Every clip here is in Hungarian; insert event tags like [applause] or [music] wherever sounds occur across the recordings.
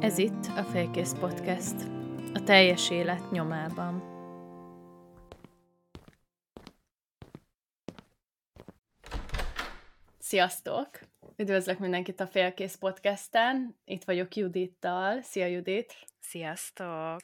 Ez itt a Félkész Podcast, a teljes élet nyomában. Sziasztok! Üdvözlök mindenkit a Félkész Podcasten. Itt vagyok Judittal. Szia Judit! Sziasztok!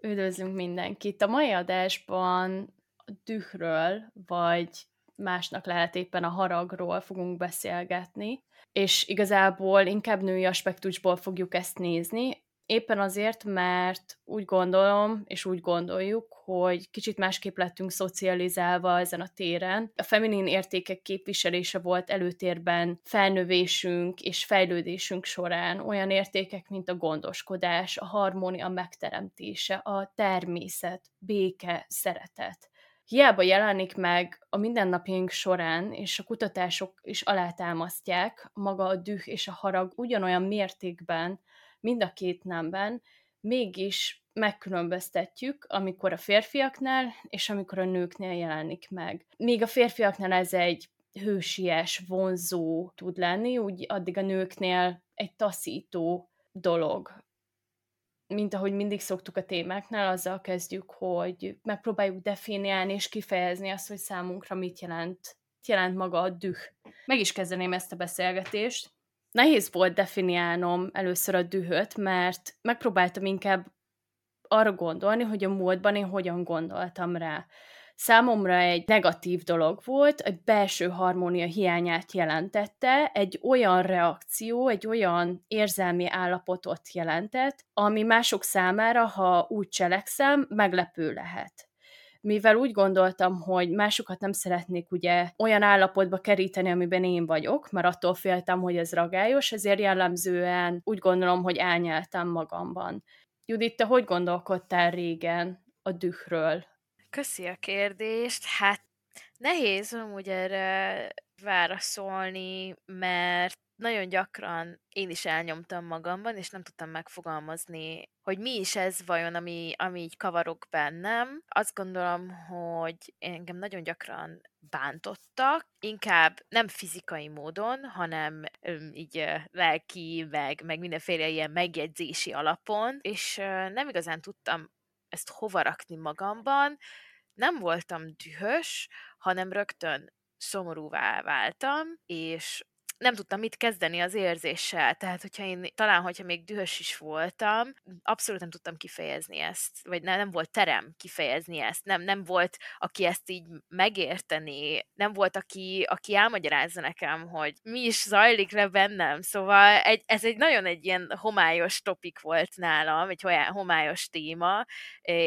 Üdvözlünk mindenkit! A mai adásban a dühről, vagy másnak lehet éppen a haragról fogunk beszélgetni, és igazából inkább női aspektusból fogjuk ezt nézni, éppen azért, mert úgy gondolom, és úgy gondoljuk, hogy kicsit másképp lettünk szocializálva ezen a téren. A feminin értékek képviselése volt előtérben felnövésünk és fejlődésünk során. Olyan értékek, mint a gondoskodás, a harmónia megteremtése, a természet, béke, szeretet hiába jelenik meg a mindennapjaink során, és a kutatások is alátámasztják, maga a düh és a harag ugyanolyan mértékben, mind a két nemben, mégis megkülönböztetjük, amikor a férfiaknál és amikor a nőknél jelenik meg. Míg a férfiaknál ez egy hősies, vonzó tud lenni, úgy addig a nőknél egy taszító dolog mint ahogy mindig szoktuk a témáknál, azzal kezdjük, hogy megpróbáljuk definiálni és kifejezni azt, hogy számunkra mit jelent, mit jelent maga a düh. Meg is kezdeném ezt a beszélgetést. Nehéz volt definiálnom először a dühöt, mert megpróbáltam inkább arra gondolni, hogy a múltban én hogyan gondoltam rá számomra egy negatív dolog volt, egy belső harmónia hiányát jelentette, egy olyan reakció, egy olyan érzelmi állapotot jelentett, ami mások számára, ha úgy cselekszem, meglepő lehet mivel úgy gondoltam, hogy másokat nem szeretnék ugye olyan állapotba keríteni, amiben én vagyok, mert attól féltem, hogy ez ragályos, ezért jellemzően úgy gondolom, hogy elnyeltem magamban. Judit, te hogy gondolkodtál régen a dühről? Köszi a kérdést. Hát nehéz amúgy erre válaszolni, mert nagyon gyakran én is elnyomtam magamban, és nem tudtam megfogalmazni, hogy mi is ez vajon, ami, ami így kavarok bennem. Azt gondolom, hogy engem nagyon gyakran bántottak, inkább nem fizikai módon, hanem így lelki, meg, meg mindenféle ilyen megjegyzési alapon, és nem igazán tudtam ezt hova rakni magamban. Nem voltam dühös, hanem rögtön szomorúvá váltam, és nem tudtam mit kezdeni az érzéssel. Tehát, hogyha én talán, hogyha még dühös is voltam, abszolút nem tudtam kifejezni ezt, vagy nem, nem volt terem kifejezni ezt, nem, nem volt, aki ezt így megérteni, nem volt, aki, aki elmagyarázza nekem, hogy mi is zajlik le bennem. Szóval egy, ez egy nagyon egy ilyen homályos topik volt nálam, egy homályos téma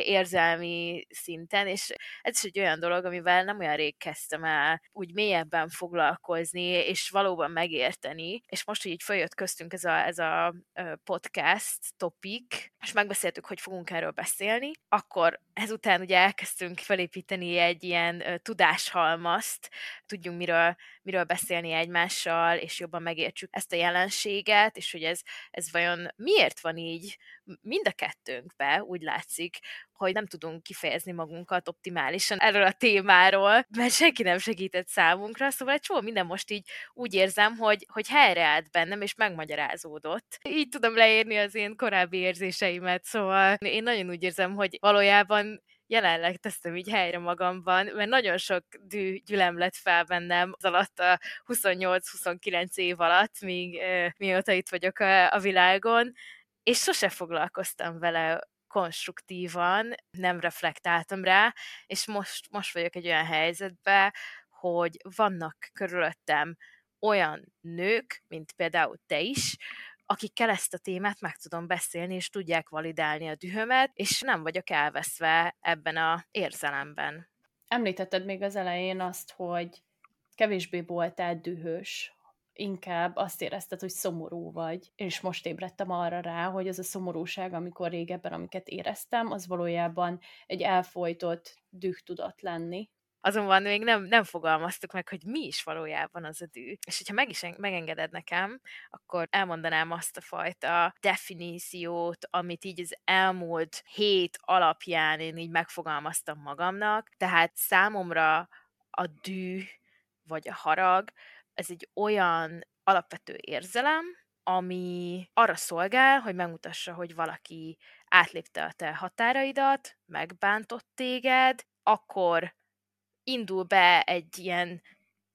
érzelmi szinten, és ez is egy olyan dolog, amivel nem olyan rég kezdtem el úgy mélyebben foglalkozni, és valóban meg megérteni, és most, hogy így följött köztünk ez a, ez a podcast topik, és megbeszéltük, hogy fogunk erről beszélni, akkor ezután ugye elkezdtünk felépíteni egy ilyen tudáshalmazt, tudjunk miről, miről beszélni egymással, és jobban megértsük ezt a jelenséget, és hogy ez, ez vajon miért van így mind a kettőnkbe, úgy látszik, hogy nem tudunk kifejezni magunkat optimálisan erről a témáról, mert senki nem segített számunkra, szóval egy csomó minden most így úgy érzem, hogy, hogy helyreállt bennem, és megmagyarázódott. Így tudom leírni az én korábbi érzéseimet, szóval én nagyon úgy érzem, hogy valójában jelenleg teszem így helyre magamban, mert nagyon sok dű, gyülem lett fel bennem az alatt a 28-29 év alatt, míg mióta itt vagyok a, a világon, és sose foglalkoztam vele konstruktívan, nem reflektáltam rá, és most, most vagyok egy olyan helyzetben, hogy vannak körülöttem olyan nők, mint például te is, akikkel ezt a témát meg tudom beszélni, és tudják validálni a dühömet, és nem vagyok elveszve ebben a érzelemben. Említetted még az elején azt, hogy kevésbé voltál dühös, inkább azt érezted, hogy szomorú vagy, és most ébredtem arra rá, hogy ez a szomorúság, amikor régebben, amiket éreztem, az valójában egy elfolytott düh tudott lenni, azonban még nem, nem fogalmaztuk meg, hogy mi is valójában az a dű. És hogyha meg is megengeded nekem, akkor elmondanám azt a fajta definíciót, amit így az elmúlt hét alapján én így megfogalmaztam magamnak. Tehát számomra a dű, vagy a harag, ez egy olyan alapvető érzelem, ami arra szolgál, hogy megmutassa, hogy valaki átlépte a te határaidat, megbántott téged, akkor indul be egy ilyen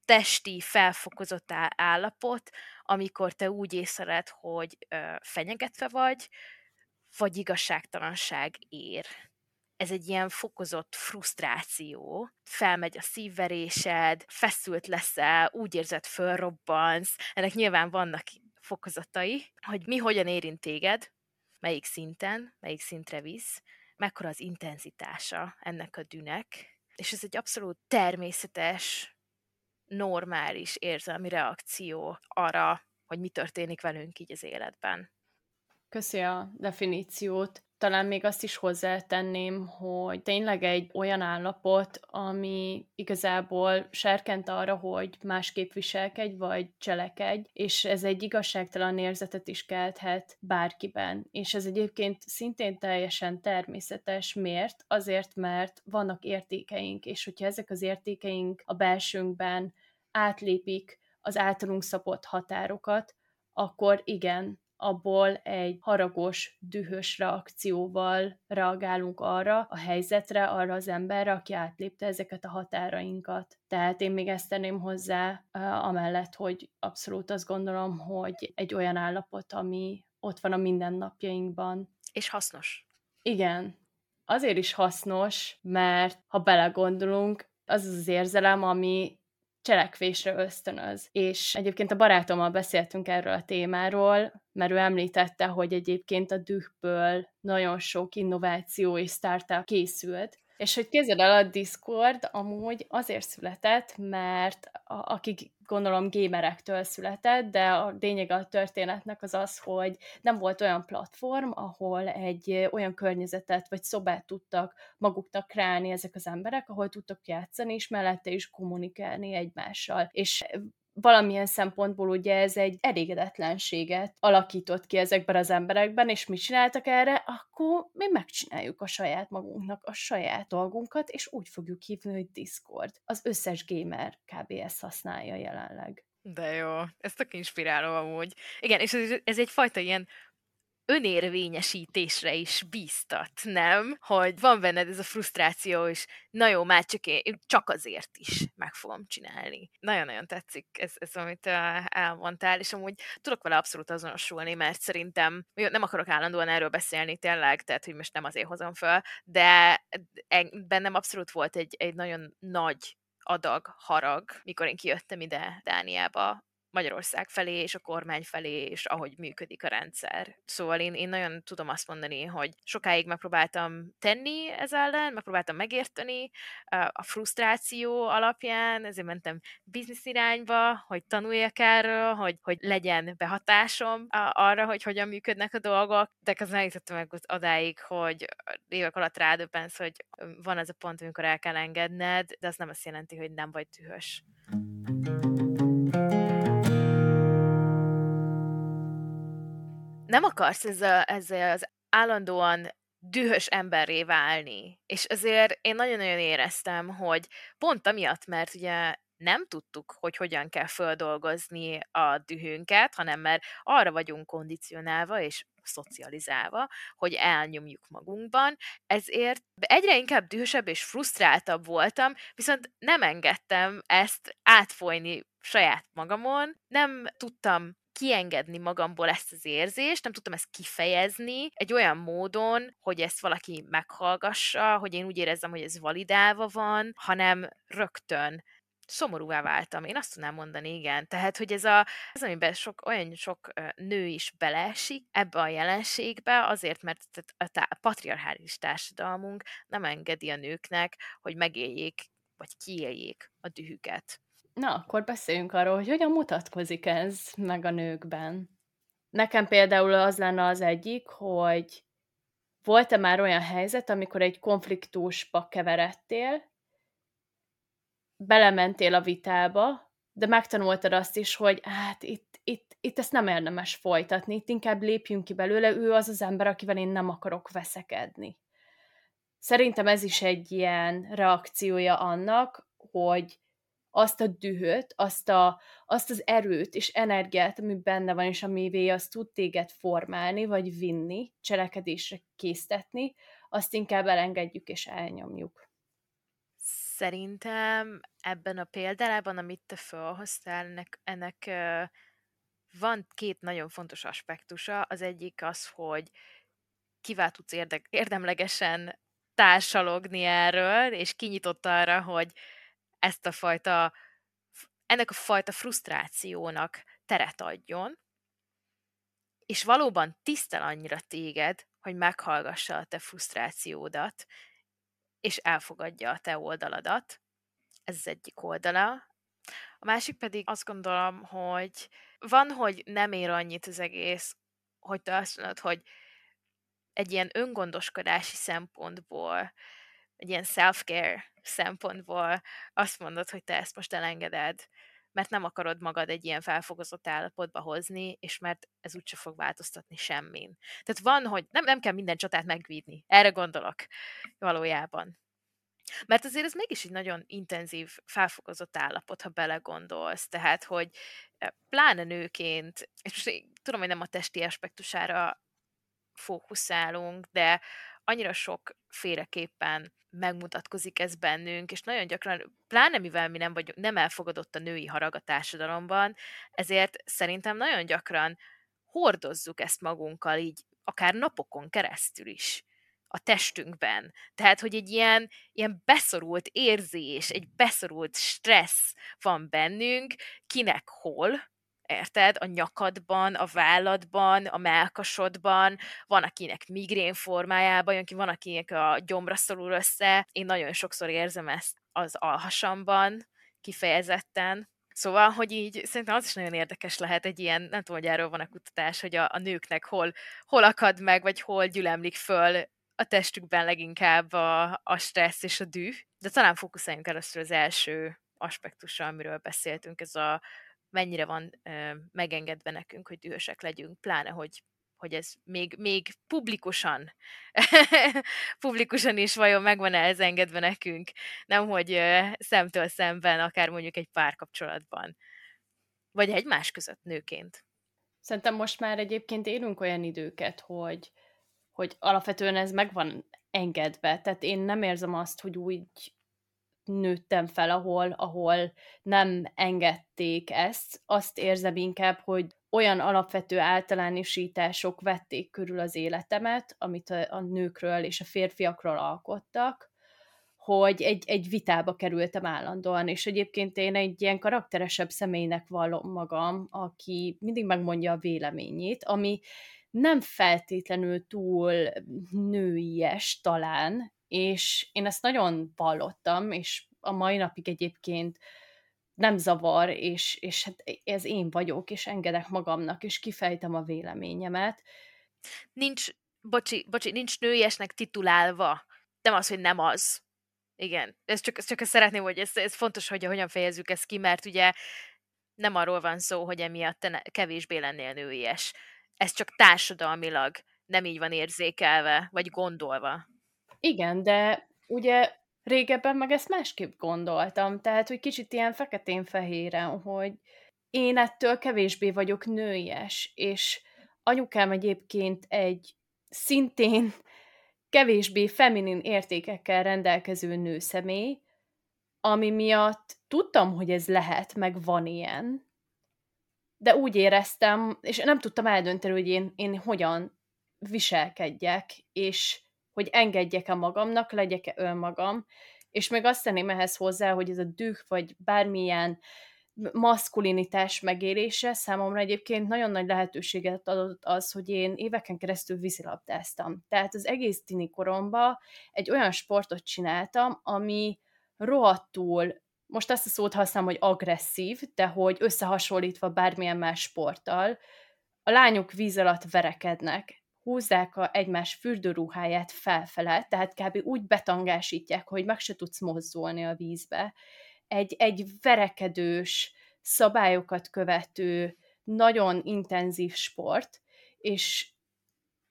testi felfokozott állapot, amikor te úgy észleled, hogy fenyegetve vagy, vagy igazságtalanság ér. Ez egy ilyen fokozott frusztráció, felmegy a szívverésed, feszült leszel, úgy érzed, fölrobbansz. Ennek nyilván vannak fokozatai, hogy mi hogyan érint téged, melyik szinten, melyik szintre visz, mekkora az intenzitása ennek a dűnek, és ez egy abszolút természetes, normális érzelmi reakció arra, hogy mi történik velünk így az életben. Köszi a definíciót. Talán még azt is hozzátenném, hogy tényleg egy olyan állapot, ami igazából serkent arra, hogy másképp viselkedj, vagy cselekedj, és ez egy igazságtalan érzetet is kelthet bárkiben. És ez egyébként szintén teljesen természetes. Miért? Azért, mert vannak értékeink, és hogyha ezek az értékeink a belsőnkben átlépik az általunk szabott határokat, akkor igen, abból egy haragos, dühös reakcióval reagálunk arra a helyzetre, arra az emberre, aki átlépte ezeket a határainkat. Tehát én még ezt tenném hozzá, amellett, hogy abszolút azt gondolom, hogy egy olyan állapot, ami ott van a mindennapjainkban. És hasznos. Igen. Azért is hasznos, mert ha belegondolunk, az az érzelem, ami cselekvésre ösztönöz. És egyébként a barátommal beszéltünk erről a témáról, mert ő említette, hogy egyébként a dühből nagyon sok innováció és startup készült, és hogy kézzel el a Discord amúgy azért született, mert a, akik gondolom gamerektől született, de a lényeg a történetnek az az, hogy nem volt olyan platform, ahol egy olyan környezetet vagy szobát tudtak maguknak kreálni ezek az emberek, ahol tudtak játszani, és mellette is kommunikálni egymással. És valamilyen szempontból ugye ez egy elégedetlenséget alakított ki ezekben az emberekben, és mit csináltak erre, akkor mi megcsináljuk a saját magunknak a saját dolgunkat, és úgy fogjuk hívni, hogy Discord. Az összes gamer kb. ezt használja jelenleg. De jó, ez tök inspiráló amúgy. Igen, és ez, ez egyfajta ilyen önérvényesítésre is bíztat, nem? Hogy van benned ez a frusztráció, és na jó, már csak, én, csak azért is meg fogom csinálni. Nagyon-nagyon tetszik ez, ez amit elmondtál, és amúgy tudok vele abszolút azonosulni, mert szerintem nem akarok állandóan erről beszélni tényleg, tehát hogy most nem azért hozom föl, de bennem abszolút volt egy, egy nagyon nagy adag harag, mikor én kijöttem ide Dániába, Magyarország felé és a kormány felé, és ahogy működik a rendszer. Szóval én, én nagyon tudom azt mondani, hogy sokáig megpróbáltam tenni ez ellen, megpróbáltam megérteni a frusztráció alapján, ezért mentem biznisz irányba, hogy tanuljak erről, hogy, hogy legyen behatásom arra, hogy hogyan működnek a dolgok, de ez eljutott meg az adáig, hogy évek alatt rádöbbensz, hogy van az a pont, amikor el kell engedned, de az nem azt jelenti, hogy nem vagy dühös. Nem akarsz ezzel, ezzel az állandóan dühös emberré válni. És azért én nagyon-nagyon éreztem, hogy pont amiatt, mert ugye nem tudtuk, hogy hogyan kell földolgozni a dühünket, hanem mert arra vagyunk kondicionálva és szocializálva, hogy elnyomjuk magunkban, ezért egyre inkább dühösebb és frusztráltabb voltam, viszont nem engedtem ezt átfolyni saját magamon, nem tudtam kiengedni magamból ezt az érzést, nem tudtam ezt kifejezni egy olyan módon, hogy ezt valaki meghallgassa, hogy én úgy érezzem, hogy ez validálva van, hanem rögtön szomorúvá váltam. Én azt tudnám mondani, igen. Tehát, hogy ez a, az, amiben sok, olyan sok nő is beleesik ebbe a jelenségbe, azért, mert a, a patriarchális társadalmunk nem engedi a nőknek, hogy megéljék, vagy kiéljék a dühüket. Na, akkor beszéljünk arról, hogy hogyan mutatkozik ez meg a nőkben. Nekem például az lenne az egyik, hogy volt-e már olyan helyzet, amikor egy konfliktusba keveredtél, belementél a vitába, de megtanultad azt is, hogy hát itt, itt, itt ezt nem érdemes folytatni, itt inkább lépjünk ki belőle, ő az az ember, akivel én nem akarok veszekedni. Szerintem ez is egy ilyen reakciója annak, hogy azt a dühöt, azt, a, azt az erőt és energiát, ami benne van, és amivé azt tud téged formálni, vagy vinni, cselekedésre késztetni, azt inkább elengedjük és elnyomjuk. Szerintem ebben a példában, amit te felhoztál, ennek, ennek van két nagyon fontos aspektusa. Az egyik az, hogy kivel tudsz érde- érdemlegesen társalogni erről, és kinyitott arra, hogy ezt a fajta, ennek a fajta frusztrációnak teret adjon, és valóban tisztel annyira téged, hogy meghallgassa a te frusztrációdat, és elfogadja a te oldaladat. Ez az egyik oldala. A másik pedig azt gondolom, hogy van, hogy nem ér annyit az egész, hogy te azt mondod, hogy egy ilyen öngondoskodási szempontból, egy ilyen self-care szempontból azt mondod, hogy te ezt most elengeded, mert nem akarod magad egy ilyen felfogozott állapotba hozni, és mert ez úgyse fog változtatni semmin. Tehát van, hogy nem, nem kell minden csatát megvédni. Erre gondolok valójában. Mert azért ez mégis egy nagyon intenzív, felfokozott állapot, ha belegondolsz. Tehát, hogy e, pláne nőként, és most tudom, hogy nem a testi aspektusára fókuszálunk, de annyira sokféleképpen megmutatkozik ez bennünk, és nagyon gyakran, pláne mivel mi nem vagyunk, nem elfogadott a női harag a társadalomban, ezért szerintem nagyon gyakran hordozzuk ezt magunkkal így, akár napokon keresztül is a testünkben. Tehát, hogy egy ilyen, ilyen beszorult érzés, egy beszorult stressz van bennünk, kinek hol, érted? A nyakadban, a válladban, a melkasodban, van akinek migrén formájában, van akinek a gyomra szorul össze. Én nagyon sokszor érzem ezt az alhasamban, kifejezetten. Szóval, hogy így szerintem az is nagyon érdekes lehet egy ilyen, nem tudom, hogy erről van a kutatás, hogy a, a nőknek hol, hol akad meg, vagy hol gyülemlik föl a testükben leginkább a, a stressz és a düh. De talán fókuszáljunk először az első aspektusra, amiről beszéltünk, ez a mennyire van ö, megengedve nekünk, hogy dühösek legyünk, pláne, hogy hogy ez még, még publikusan, [laughs] publikusan is vajon megvan -e ez engedve nekünk, nem hogy ö, szemtől szemben, akár mondjuk egy párkapcsolatban, vagy egymás között nőként. Szerintem most már egyébként élünk olyan időket, hogy, hogy alapvetően ez meg van engedve, tehát én nem érzem azt, hogy úgy nőttem fel, ahol, ahol nem engedték ezt. Azt érzem inkább, hogy olyan alapvető általánosítások vették körül az életemet, amit a, a nőkről és a férfiakról alkottak, hogy egy, egy vitába kerültem állandóan, és egyébként én egy ilyen karakteresebb személynek vallom magam, aki mindig megmondja a véleményét, ami nem feltétlenül túl nőies talán, és én ezt nagyon vallottam, és a mai napig egyébként nem zavar, és, és hát ez én vagyok, és engedek magamnak, és kifejtem a véleményemet. Nincs, bocsi, bocsi, nincs nőiesnek titulálva. Nem az, hogy nem az. Igen, ez csak, csak ezt szeretném, hogy ez, ez fontos, hogy hogyan fejezzük ezt ki, mert ugye nem arról van szó, hogy emiatt te kevésbé lennél nőies. Ez csak társadalmilag nem így van érzékelve, vagy gondolva. Igen, de ugye régebben meg ezt másképp gondoltam, tehát, hogy kicsit ilyen feketén-fehéren, hogy én ettől kevésbé vagyok nőies, és anyukám egyébként egy szintén [laughs] kevésbé feminin értékekkel rendelkező nőszemély, ami miatt tudtam, hogy ez lehet, meg van ilyen, de úgy éreztem, és nem tudtam eldönteni, hogy én, én hogyan viselkedjek, és hogy engedjek-e magamnak, legyek-e önmagam, és még azt tenném ehhez hozzá, hogy ez a düh, vagy bármilyen maszkulinitás megélése számomra egyébként nagyon nagy lehetőséget adott az, hogy én éveken keresztül vízilabdáztam. Tehát az egész tini koromban egy olyan sportot csináltam, ami rohadtul, most azt a szót használom, hogy agresszív, de hogy összehasonlítva bármilyen más sporttal, a lányok víz alatt verekednek húzzák a egymás fürdőruháját felfele, tehát kb. úgy betangásítják, hogy meg se tudsz mozdulni a vízbe. Egy, egy verekedős, szabályokat követő, nagyon intenzív sport, és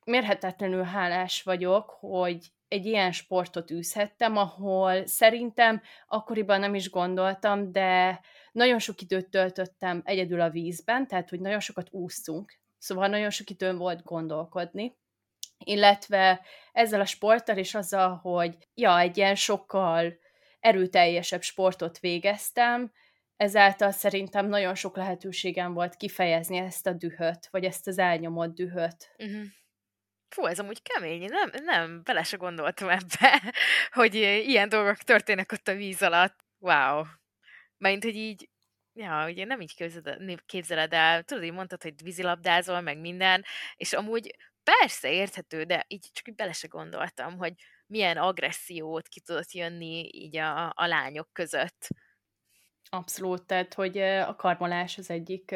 mérhetetlenül hálás vagyok, hogy egy ilyen sportot űzhettem, ahol szerintem akkoriban nem is gondoltam, de nagyon sok időt töltöttem egyedül a vízben, tehát hogy nagyon sokat úsztunk, szóval nagyon sok időm volt gondolkodni, illetve ezzel a sporttal és azzal, hogy ja, egy ilyen sokkal erőteljesebb sportot végeztem, ezáltal szerintem nagyon sok lehetőségem volt kifejezni ezt a dühöt, vagy ezt az elnyomott dühöt. Uh-huh. Fú, ez amúgy kemény, nem, nem, bele se gondoltam ebbe, [laughs] hogy ilyen dolgok történnek ott a víz alatt. Wow. Mert hogy így, ja, ugye nem így képzeled, képzeled el, tudod, így mondtad, hogy vízilabdázol, meg minden, és amúgy persze érthető, de így csak így bele se gondoltam, hogy milyen agressziót ki tudott jönni így a, a lányok között. Abszolút, tehát hogy a karmolás az egyik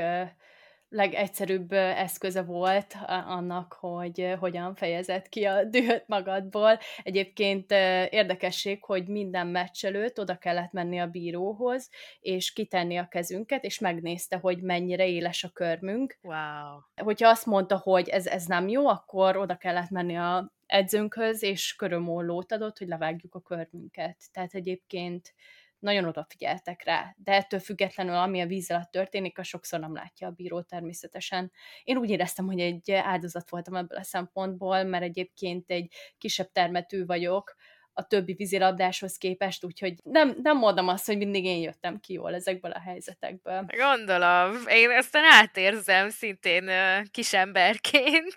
legegyszerűbb eszköze volt annak, hogy hogyan fejezett ki a dühöt magadból. Egyébként érdekesség, hogy minden meccs előtt oda kellett menni a bíróhoz, és kitenni a kezünket, és megnézte, hogy mennyire éles a körmünk. Wow. Hogyha azt mondta, hogy ez, ez nem jó, akkor oda kellett menni a edzőnkhöz, és körömollót adott, hogy levágjuk a körmünket. Tehát egyébként nagyon odafigyeltek rá, de ettől függetlenül, ami a víz alatt történik, a sokszor nem látja a bíró természetesen. Én úgy éreztem, hogy egy áldozat voltam ebből a szempontból, mert egyébként egy kisebb termetű vagyok, a többi vízilabdáshoz képest, úgyhogy nem, nem mondom azt, hogy mindig én jöttem ki jól ezekből a helyzetekből. Gondolom. Én ezt átérzem szintén kisemberként.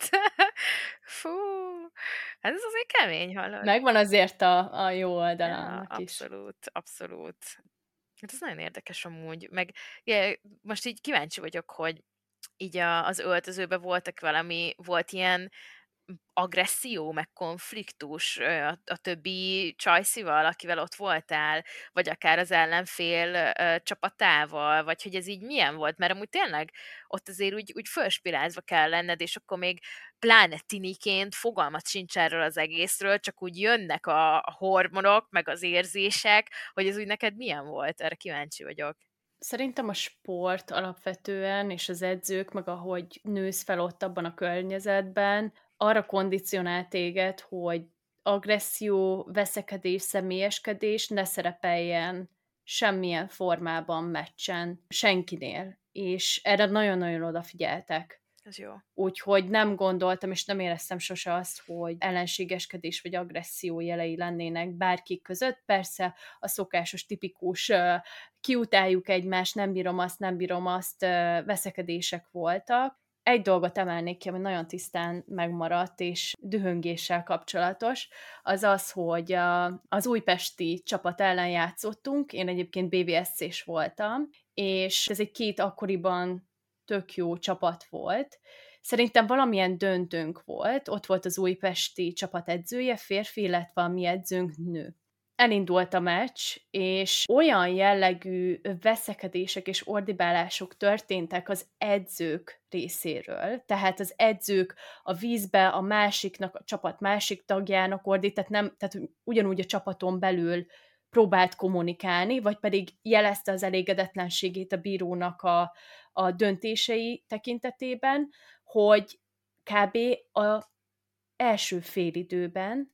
[laughs] Fú, hát ez azért kemény hallod. Megvan azért a, a jó oldalán ja, is. Abszolút, abszolút. Hát ez nagyon érdekes amúgy. Meg ja, most így kíváncsi vagyok, hogy így a, az öltözőben voltak valami, volt ilyen agresszió, meg konfliktus a, a többi csajszival, akivel ott voltál, vagy akár az ellenfél ö, csapatával, vagy hogy ez így milyen volt, mert amúgy tényleg ott azért úgy, úgy fölspirázva kell lenned, és akkor még pláne tiniként fogalmat sincs erről az egészről, csak úgy jönnek a, a hormonok, meg az érzések, hogy ez úgy neked milyen volt, erre kíváncsi vagyok. Szerintem a sport alapvetően, és az edzők, meg ahogy nősz fel ott abban a környezetben, arra kondicionál téged, hogy agresszió, veszekedés, személyeskedés ne szerepeljen semmilyen formában meccsen, senkinél. És erre nagyon-nagyon odafigyeltek. Ez jó. Úgyhogy nem gondoltam, és nem éreztem sose azt, hogy ellenségeskedés vagy agresszió jelei lennének bárki között. Persze a szokásos, tipikus kiutáljuk egymást, nem bírom azt, nem bírom azt, veszekedések voltak, egy dolgot emelnék ki, ami nagyon tisztán megmaradt, és dühöngéssel kapcsolatos, az az, hogy a, az újpesti csapat ellen játszottunk, én egyébként BVSC-s voltam, és ez egy két akkoriban tök jó csapat volt. Szerintem valamilyen döntőnk volt, ott volt az újpesti csapat edzője, férfi, illetve a mi edzőnk nő elindult a meccs, és olyan jellegű veszekedések és ordibálások történtek az edzők részéről, tehát az edzők a vízbe a másiknak, a csapat másik tagjának ordít, tehát, nem, tehát ugyanúgy a csapaton belül próbált kommunikálni, vagy pedig jelezte az elégedetlenségét a bírónak a, a döntései tekintetében, hogy kb. a első félidőben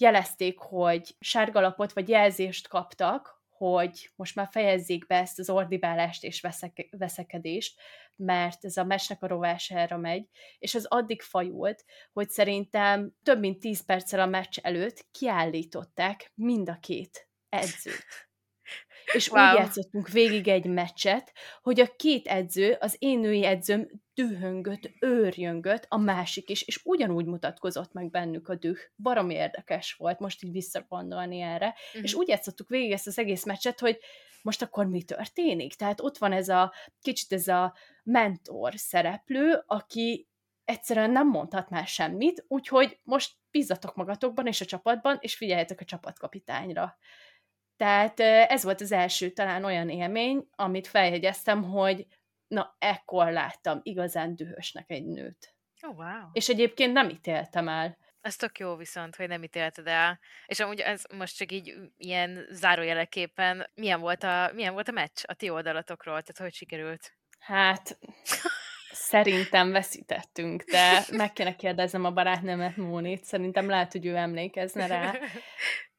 jelezték, hogy sárgalapot vagy jelzést kaptak, hogy most már fejezzék be ezt az ordibálást és veszek- veszekedést, mert ez a mesnek a rovására megy, és az addig fajult, hogy szerintem több mint 10 perccel a meccs előtt kiállították mind a két edzőt. És wow. úgy játszottunk végig egy meccset, hogy a két edző, az én női edzőm dühöngött, őrjöngött, a másik is, és ugyanúgy mutatkozott meg bennük a düh. Baromi érdekes volt most így visszagondolni erre. Uh-huh. És úgy játszottuk végig ezt az egész meccset, hogy most akkor mi történik? Tehát ott van ez a kicsit ez a mentor szereplő, aki egyszerűen nem mondhat már semmit, úgyhogy most bízzatok magatokban és a csapatban, és figyeljetek a csapatkapitányra. Tehát ez volt az első talán olyan élmény, amit feljegyeztem, hogy na, ekkor láttam igazán dühösnek egy nőt. Oh, wow. És egyébként nem ítéltem el. Ez tök jó viszont, hogy nem ítélted el. És amúgy ez most csak így ilyen zárójeleképpen, milyen volt a, milyen volt a meccs a ti oldalatokról? Tehát hogy sikerült? Hát, Szerintem veszítettünk, de meg kéne kérdeznem a barátnőmet Mónit, szerintem lehet, hogy ő emlékezne rá. [laughs]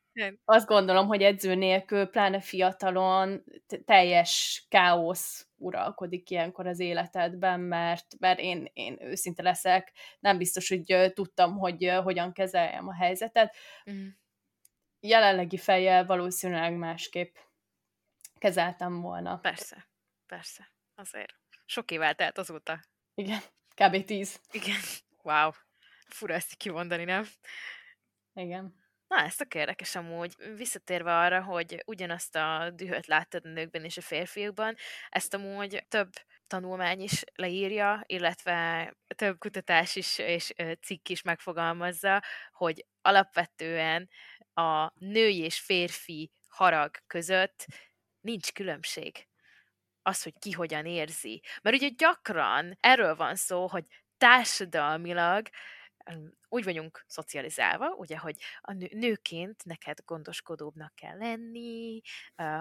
Azt gondolom, hogy edző nélkül, pláne fiatalon teljes káosz uralkodik ilyenkor az életedben, mert, mert én, én őszinte leszek, nem biztos, hogy tudtam, hogy hogyan kezeljem a helyzetet. Mm. Jelenlegi fejjel valószínűleg másképp kezeltem volna. Persze, persze, azért. Sok év eltelt azóta. Igen, kb. tíz. Igen, wow. Fura ezt kimondani, nem? Igen. Na, ez tök érdekes amúgy. Visszatérve arra, hogy ugyanazt a dühöt láttad a nőkben és a férfiakban, ezt amúgy több tanulmány is leírja, illetve több kutatás is és cikk is megfogalmazza, hogy alapvetően a női és férfi harag között nincs különbség. Az, hogy ki hogyan érzi. Mert ugye gyakran erről van szó, hogy társadalmilag úgy vagyunk szocializálva, ugye, hogy a nő, nőként neked gondoskodóbbnak kell lenni,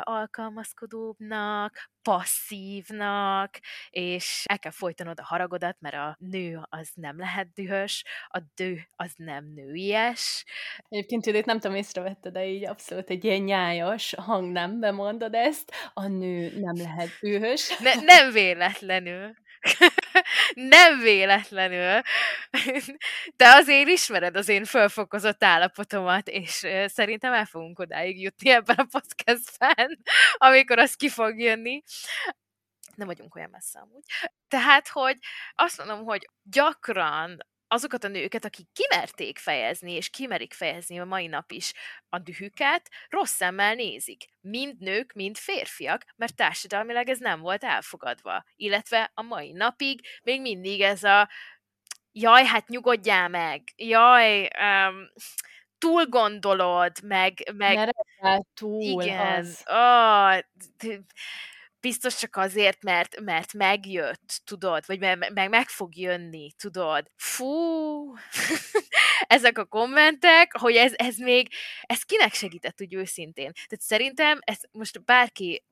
alkalmazkodóbbnak, passzívnak, és el kell folytanod a haragodat, mert a nő az nem lehet dühös, a dő az nem nőies. Egyébként Judit, nem tudom, észrevette, de így abszolút egy ilyen nyájas hangnembe mondod ezt, a nő nem lehet dühös. Ne, nem véletlenül. Nem véletlenül. [laughs] Te azért ismered az én fölfokozott állapotomat, és szerintem el fogunk odáig jutni ebben a podcastben, [laughs] amikor az ki fog jönni. Nem vagyunk olyan messze amúgy. Tehát, hogy azt mondom, hogy gyakran azokat a nőket, akik kimerték fejezni, és kimerik fejezni a mai nap is a dühüket, rossz szemmel nézik. Mind nők, mind férfiak, mert társadalmilag ez nem volt elfogadva. Illetve a mai napig még mindig ez a jaj, hát nyugodjál meg, jaj, um, túl gondolod, meg... meg túl, igen, az. Oh, biztos csak azért, mert, mert megjött, tudod, vagy meg, meg, meg fog jönni, tudod. Fú, [laughs] ezek a kommentek, hogy ez, ez még, ez kinek segített úgy őszintén. Tehát szerintem ez most bárki,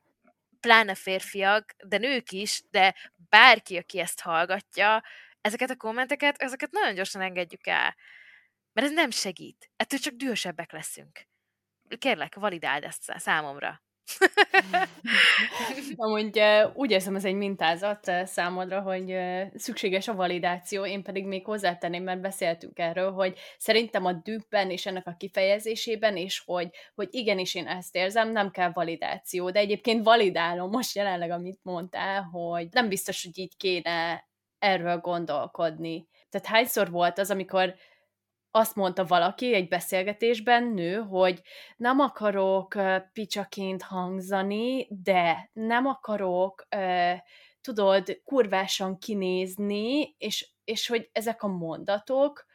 pláne férfiak, de nők is, de bárki, aki ezt hallgatja, ezeket a kommenteket, ezeket nagyon gyorsan engedjük el. Mert ez nem segít. Ettől csak dühösebbek leszünk. Kérlek, validáld ezt számomra. [laughs] Amúgy úgy érzem, ez egy mintázat számodra, hogy szükséges a validáció, én pedig még hozzátenném, mert beszéltünk erről, hogy szerintem a dűbben és ennek a kifejezésében is, hogy, hogy igenis én ezt érzem, nem kell validáció, de egyébként validálom most jelenleg, amit mondtál, hogy nem biztos, hogy így kéne erről gondolkodni. Tehát hányszor volt az, amikor azt mondta valaki egy beszélgetésben, nő, hogy nem akarok picsaként hangzani, de nem akarok, tudod, kurvásan kinézni, és, és hogy ezek a mondatok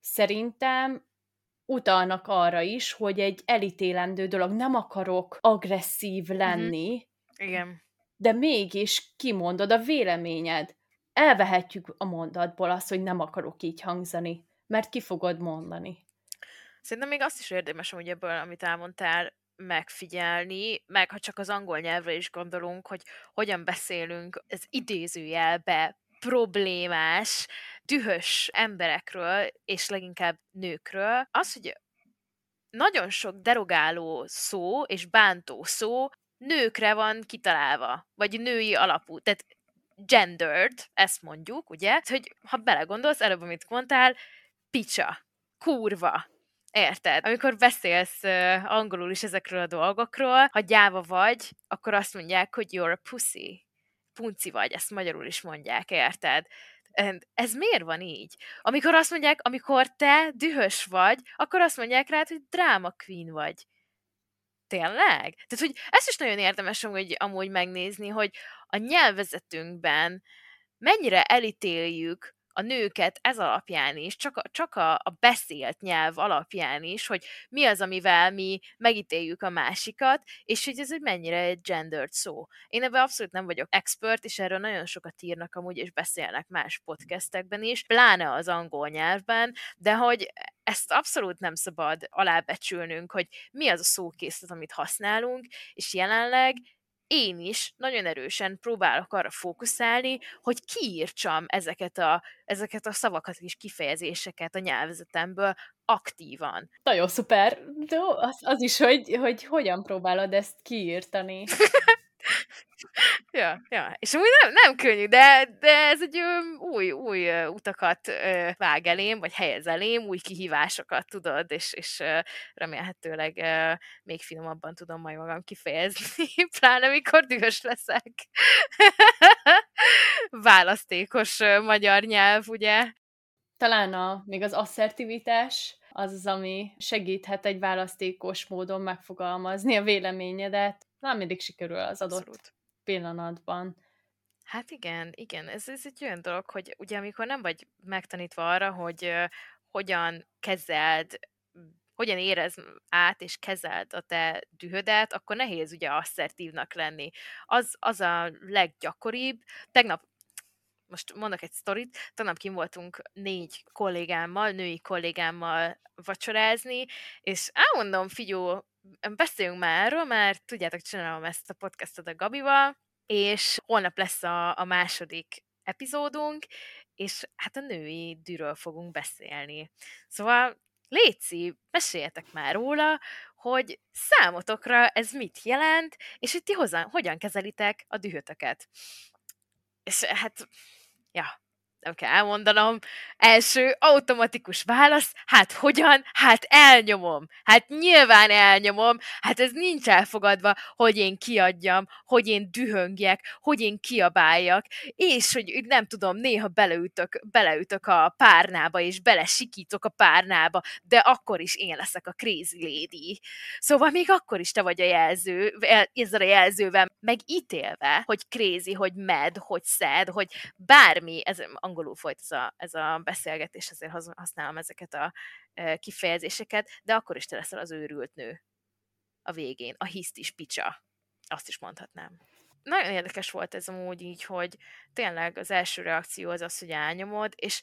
szerintem utalnak arra is, hogy egy elítélendő dolog, nem akarok agresszív mhm. lenni, mm-hmm. Igen. de mégis kimondod a véleményed. Elvehetjük a mondatból azt, hogy nem akarok így hangzani mert ki fogod mondani. Szerintem még azt is érdemes, hogy ebből, amit elmondtál, megfigyelni, meg ha csak az angol nyelvre is gondolunk, hogy hogyan beszélünk ez idézőjelbe problémás, dühös emberekről, és leginkább nőkről, az, hogy nagyon sok derogáló szó és bántó szó nőkre van kitalálva, vagy női alapú. Tehát gendered, ezt mondjuk, ugye? Hogy ha belegondolsz, előbb, amit mondtál, picsa, kurva, Érted? Amikor beszélsz uh, angolul is ezekről a dolgokról, ha gyáva vagy, akkor azt mondják, hogy you're a pussy. Punci vagy, ezt magyarul is mondják, érted? And ez miért van így? Amikor azt mondják, amikor te dühös vagy, akkor azt mondják rád, hogy drama queen vagy. Tényleg? Tehát, hogy ezt is nagyon érdemes hogy amúgy megnézni, hogy a nyelvezetünkben mennyire elítéljük a nőket ez alapján is, csak a, csak a, a beszélt nyelv alapján is, hogy mi az, amivel mi megítéljük a másikat, és hogy ez egy mennyire egy gendered szó. Én ebben abszolút nem vagyok expert, és erről nagyon sokat írnak amúgy, és beszélnek más podcastekben is, pláne az angol nyelvben, de hogy ezt abszolút nem szabad alábecsülnünk, hogy mi az a szókészlet, amit használunk, és jelenleg én is nagyon erősen próbálok arra fókuszálni, hogy kiírtsam ezeket a, ezeket a szavakat és kifejezéseket a nyelvezetemből aktívan. Nagyon szuper. De az, az is, hogy, hogy hogyan próbálod ezt kiírtani. [laughs] ja, ja. És úgy nem, nem könnyű, de, de ez egy új, új utakat vág elém, vagy helyez elém, új kihívásokat tudod, és, és remélhetőleg még finomabban tudom majd magam kifejezni, [laughs] pláne mikor dühös leszek. [laughs] Választékos magyar nyelv, ugye? Talán a, még az asszertivitás, az az, ami segíthet egy választékos módon megfogalmazni a véleményedet. Nem mindig sikerül az adott Abszolút. pillanatban. Hát igen, igen, ez, ez egy olyan dolog, hogy ugye amikor nem vagy megtanítva arra, hogy uh, hogyan kezeld hogyan érez át és kezeld a te dühödet, akkor nehéz ugye asszertívnak lenni. Az, az a leggyakoribb. Tegnap most mondok egy sztorit, tanap kim voltunk négy kollégámmal, női kollégámmal vacsorázni, és elmondom, figyú, beszéljünk már erről, mert tudjátok, csinálom ezt a podcastot a Gabival, és holnap lesz a, a második epizódunk, és hát a női dűről fogunk beszélni. Szóval Léci, meséljetek már róla, hogy számotokra ez mit jelent, és hogy ti hozzá, hogyan kezelitek a dühötöket. És hát ja, nem kell elmondanom. Első automatikus válasz, hát hogyan? Hát elnyomom. Hát nyilván elnyomom. Hát ez nincs elfogadva, hogy én kiadjam, hogy én dühöngjek, hogy én kiabáljak, és hogy nem tudom, néha beleütök, beleütök a párnába, és belesikítok a párnába, de akkor is én leszek a crazy lady. Szóval még akkor is te vagy a jelző, ezzel a jelzővel megítélve, hogy crazy, hogy mad, hogy sad, hogy bármi, ez angolul folyt ez a, ez a beszélgetés, ezért használom ezeket a kifejezéseket, de akkor is te leszel az őrült nő a végén, a hisztis picsa, azt is mondhatnám. Nagyon érdekes volt ez amúgy így, hogy tényleg az első reakció az az, hogy elnyomod, és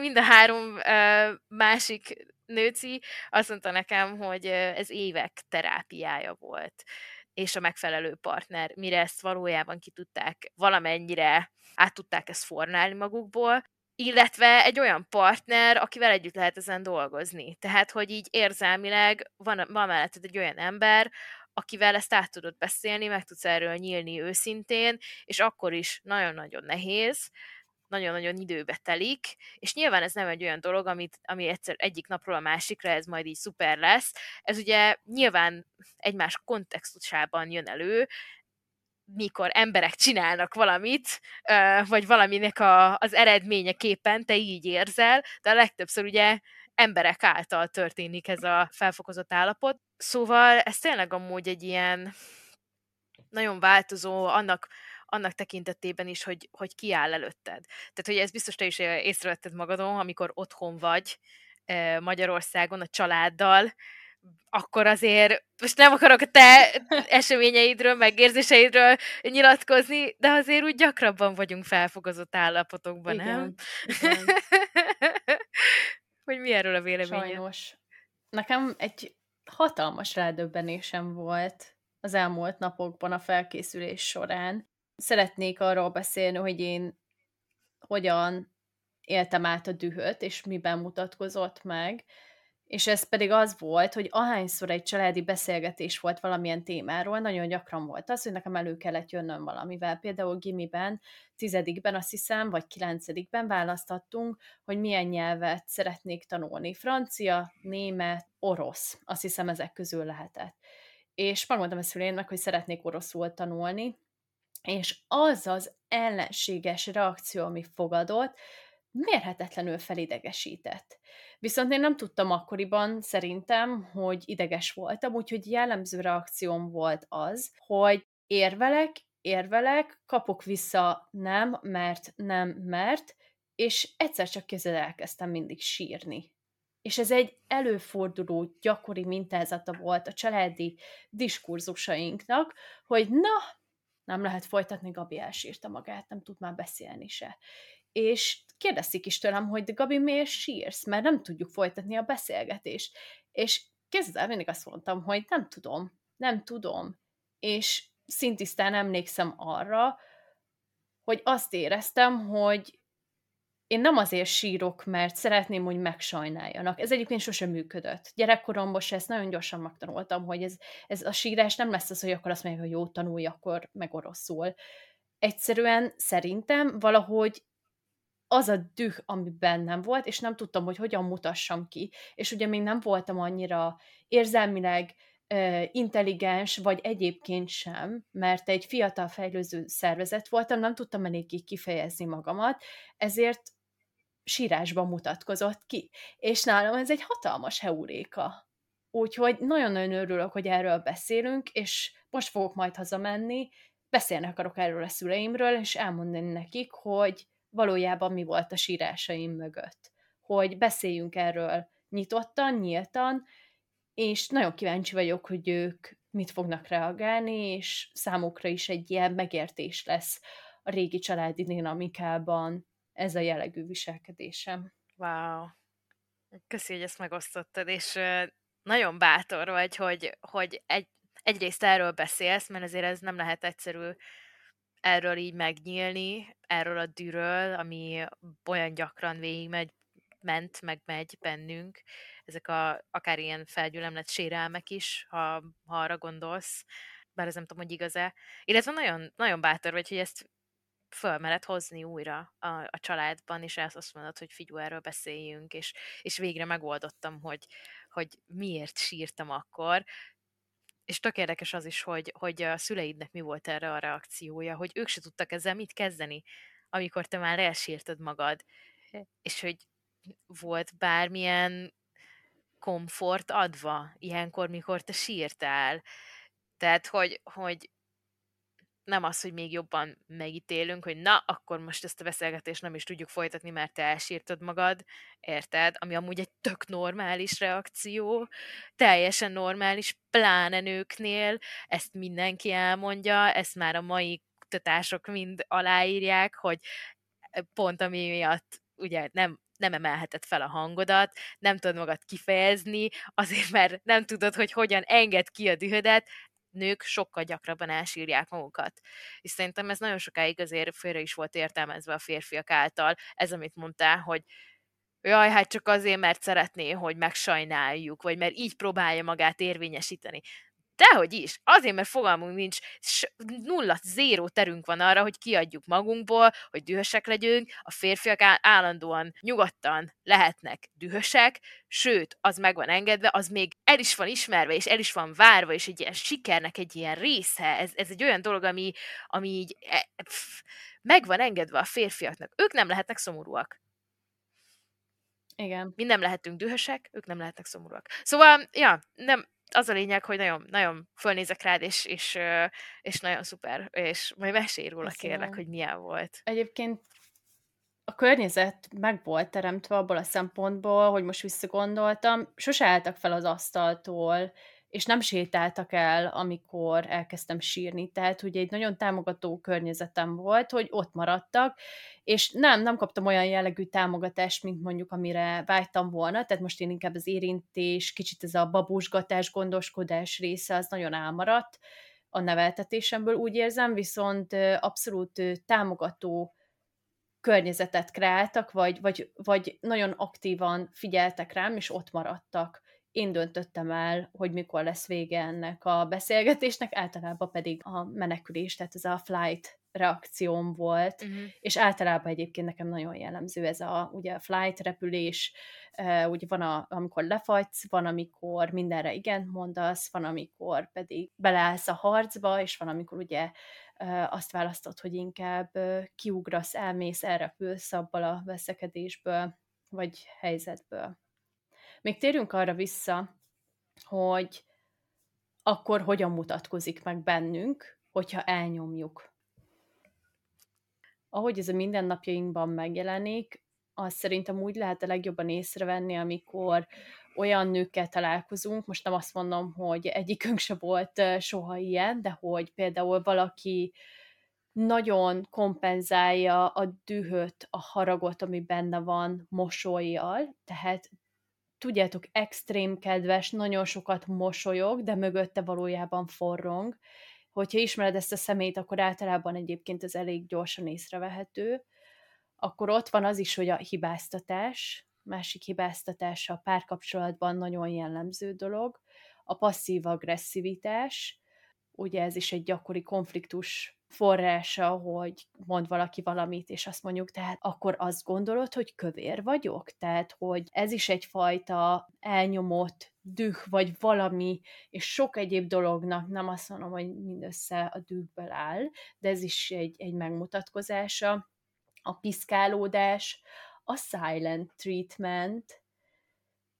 mind a három uh, másik nőci azt mondta nekem, hogy ez évek terápiája volt és a megfelelő partner, mire ezt valójában ki tudták valamennyire át tudták ezt formálni magukból, illetve egy olyan partner, akivel együtt lehet ezen dolgozni. Tehát, hogy így érzelmileg van, van melletted egy olyan ember, akivel ezt át tudod beszélni, meg tudsz erről nyílni őszintén, és akkor is nagyon-nagyon nehéz, nagyon-nagyon időbe telik, és nyilván ez nem egy olyan dolog, amit, ami egyszer egyik napról a másikra ez majd így szuper lesz. Ez ugye nyilván egymás kontextusában jön elő, mikor emberek csinálnak valamit, vagy valaminek a, az eredményeképpen te így érzel, de a legtöbbször ugye emberek által történik ez a felfokozott állapot. Szóval ez tényleg amúgy egy ilyen nagyon változó, annak annak tekintetében is, hogy, hogy ki áll előtted. Tehát, hogy ez biztos te is észrevetted magadon, amikor otthon vagy Magyarországon a családdal, akkor azért most nem akarok a te eseményeidről, meg érzéseidről nyilatkozni, de azért úgy gyakrabban vagyunk felfogozott állapotokban, igen, nem? Igen. [laughs] hogy mi erről a véleményed? Sajnos. Nekem egy hatalmas rádöbbenésem volt az elmúlt napokban a felkészülés során szeretnék arról beszélni, hogy én hogyan éltem át a dühöt, és miben mutatkozott meg, és ez pedig az volt, hogy ahányszor egy családi beszélgetés volt valamilyen témáról, nagyon gyakran volt az, hogy nekem elő kellett jönnöm valamivel. Például gimiben, tizedikben azt hiszem, vagy kilencedikben választottunk, hogy milyen nyelvet szeretnék tanulni. Francia, német, orosz. Azt hiszem ezek közül lehetett. És megmondtam a szüleimnek, hogy szeretnék oroszul tanulni, és az az ellenséges reakció, ami fogadott, mérhetetlenül felidegesített. Viszont én nem tudtam akkoriban szerintem, hogy ideges voltam, úgyhogy jellemző reakcióm volt az, hogy érvelek, érvelek, kapok vissza nem, mert nem, mert, és egyszer csak közül elkezdtem mindig sírni. És ez egy előforduló, gyakori mintázata volt a családi diskurzusainknak, hogy na, nem lehet folytatni, Gabi elsírta magát, nem tud már beszélni se. És kérdezik is tőlem, hogy de Gabi, miért sírsz? Mert nem tudjuk folytatni a beszélgetést. És kézzel mindig azt mondtam, hogy nem tudom, nem tudom. És szintisztán emlékszem arra, hogy azt éreztem, hogy én nem azért sírok, mert szeretném, hogy megsajnáljanak. Ez egyébként sosem működött. Gyerekkoromban se ezt nagyon gyorsan megtanultam, hogy ez, ez a sírás nem lesz az, hogy akkor azt mondják, hogy jó, tanulj, akkor meg oroszul. Egyszerűen szerintem valahogy az a düh, ami bennem volt, és nem tudtam, hogy hogyan mutassam ki. És ugye még nem voltam annyira érzelmileg intelligens, vagy egyébként sem, mert egy fiatal fejlőző szervezet voltam, nem tudtam eléggé kifejezni magamat, ezért sírásban mutatkozott ki. És nálam ez egy hatalmas heuréka. Úgyhogy nagyon-nagyon örülök, hogy erről beszélünk, és most fogok majd hazamenni, beszélni akarok erről a szüleimről, és elmondani nekik, hogy valójában mi volt a sírásaim mögött. Hogy beszéljünk erről nyitottan, nyíltan, és nagyon kíváncsi vagyok, hogy ők mit fognak reagálni, és számukra is egy ilyen megértés lesz a régi családi dinamikában ez a jellegű viselkedésem. Wow. Köszi, hogy ezt megosztottad, és nagyon bátor vagy, hogy, hogy egy, egyrészt erről beszélsz, mert azért ez nem lehet egyszerű erről így megnyílni, erről a dűről, ami olyan gyakran végigmegy, ment, meg megy bennünk, ezek a, akár ilyen felgyülemlett sérelmek is, ha, ha arra gondolsz, bár ez nem tudom, hogy igaz-e. Illetve nagyon, nagyon bátor vagy, hogy ezt fölmered hozni újra a, a családban, és ezt azt mondod, hogy figyú, erről beszéljünk, és, és végre megoldottam, hogy, hogy miért sírtam akkor, és tök érdekes az is, hogy, hogy a szüleidnek mi volt erre a reakciója, hogy ők se tudtak ezzel mit kezdeni, amikor te már elsírtad magad, és hogy volt bármilyen komfort adva ilyenkor, mikor te sírtál. Tehát, hogy, hogy nem az, hogy még jobban megítélünk, hogy na, akkor most ezt a beszélgetést nem is tudjuk folytatni, mert te elsírtad magad, érted? Ami amúgy egy tök normális reakció, teljesen normális, pláne nőknél, ezt mindenki elmondja, ezt már a mai kutatások mind aláírják, hogy pont ami miatt ugye nem nem emelheted fel a hangodat, nem tudod magad kifejezni, azért mert nem tudod, hogy hogyan enged ki a dühödet, nők sokkal gyakrabban elsírják magukat. És szerintem ez nagyon sokáig azért félre is volt értelmezve a férfiak által. Ez, amit mondtál, hogy jaj, hát csak azért, mert szeretné, hogy megsajnáljuk, vagy mert így próbálja magát érvényesíteni. Dehogy is. Azért, mert fogalmunk nincs, nulla, zéró terünk van arra, hogy kiadjuk magunkból, hogy dühösek legyünk. A férfiak állandóan nyugodtan lehetnek dühösek, sőt, az meg van engedve, az még el is van ismerve, és el is van várva, és egy ilyen sikernek egy ilyen része. Ez, ez egy olyan dolog, ami, ami így e, pff, meg van engedve a férfiaknak. Ők nem lehetnek szomorúak. Igen. Mi nem lehetünk dühösek, ők nem lehetnek szomorúak. Szóval, ja, nem, az a lényeg, hogy nagyon, nagyon fölnézek rád, és, és, és nagyon szuper, és majd mesélj róla, Köszönöm. kérlek, hogy milyen volt. Egyébként a környezet meg volt teremtve abból a szempontból, hogy most visszagondoltam, sose álltak fel az asztaltól, és nem sétáltak el, amikor elkezdtem sírni. Tehát ugye egy nagyon támogató környezetem volt, hogy ott maradtak, és nem, nem kaptam olyan jellegű támogatást, mint mondjuk amire vágytam volna, tehát most én inkább az érintés, kicsit ez a babusgatás, gondoskodás része az nagyon elmaradt a neveltetésemből, úgy érzem, viszont abszolút támogató környezetet kreáltak, vagy, vagy, vagy nagyon aktívan figyeltek rám, és ott maradtak én döntöttem el, hogy mikor lesz vége ennek a beszélgetésnek, általában pedig a menekülés, tehát ez a flight reakcióm volt, uh-huh. és általában egyébként nekem nagyon jellemző ez a, ugye a flight repülés, uh, ugye van, a, amikor lefagysz, van, amikor mindenre igent mondasz, van, amikor pedig beleállsz a harcba, és van, amikor ugye uh, azt választod, hogy inkább uh, kiugrasz, elmész, elrepülsz abból a veszekedésből, vagy helyzetből. Még térjünk arra vissza, hogy akkor hogyan mutatkozik meg bennünk, hogyha elnyomjuk. Ahogy ez a mindennapjainkban megjelenik, azt szerintem úgy lehet a legjobban észrevenni, amikor olyan nőkkel találkozunk, most nem azt mondom, hogy egyikünk se volt soha ilyen, de hogy például valaki nagyon kompenzálja a dühöt, a haragot, ami benne van mosolyjal, tehát tudjátok, extrém kedves, nagyon sokat mosolyog, de mögötte valójában forrong, hogyha ismered ezt a szemét, akkor általában egyébként ez elég gyorsan észrevehető. Akkor ott van az is, hogy a hibáztatás, másik hibáztatás a párkapcsolatban nagyon jellemző dolog, a passzív agresszivitás, ugye ez is egy gyakori konfliktus forrása, hogy mond valaki valamit, és azt mondjuk, tehát akkor azt gondolod, hogy kövér vagyok? Tehát, hogy ez is egyfajta elnyomott düh, vagy valami, és sok egyéb dolognak, nem azt mondom, hogy mindössze a dühből áll, de ez is egy, egy megmutatkozása. A piszkálódás, a silent treatment,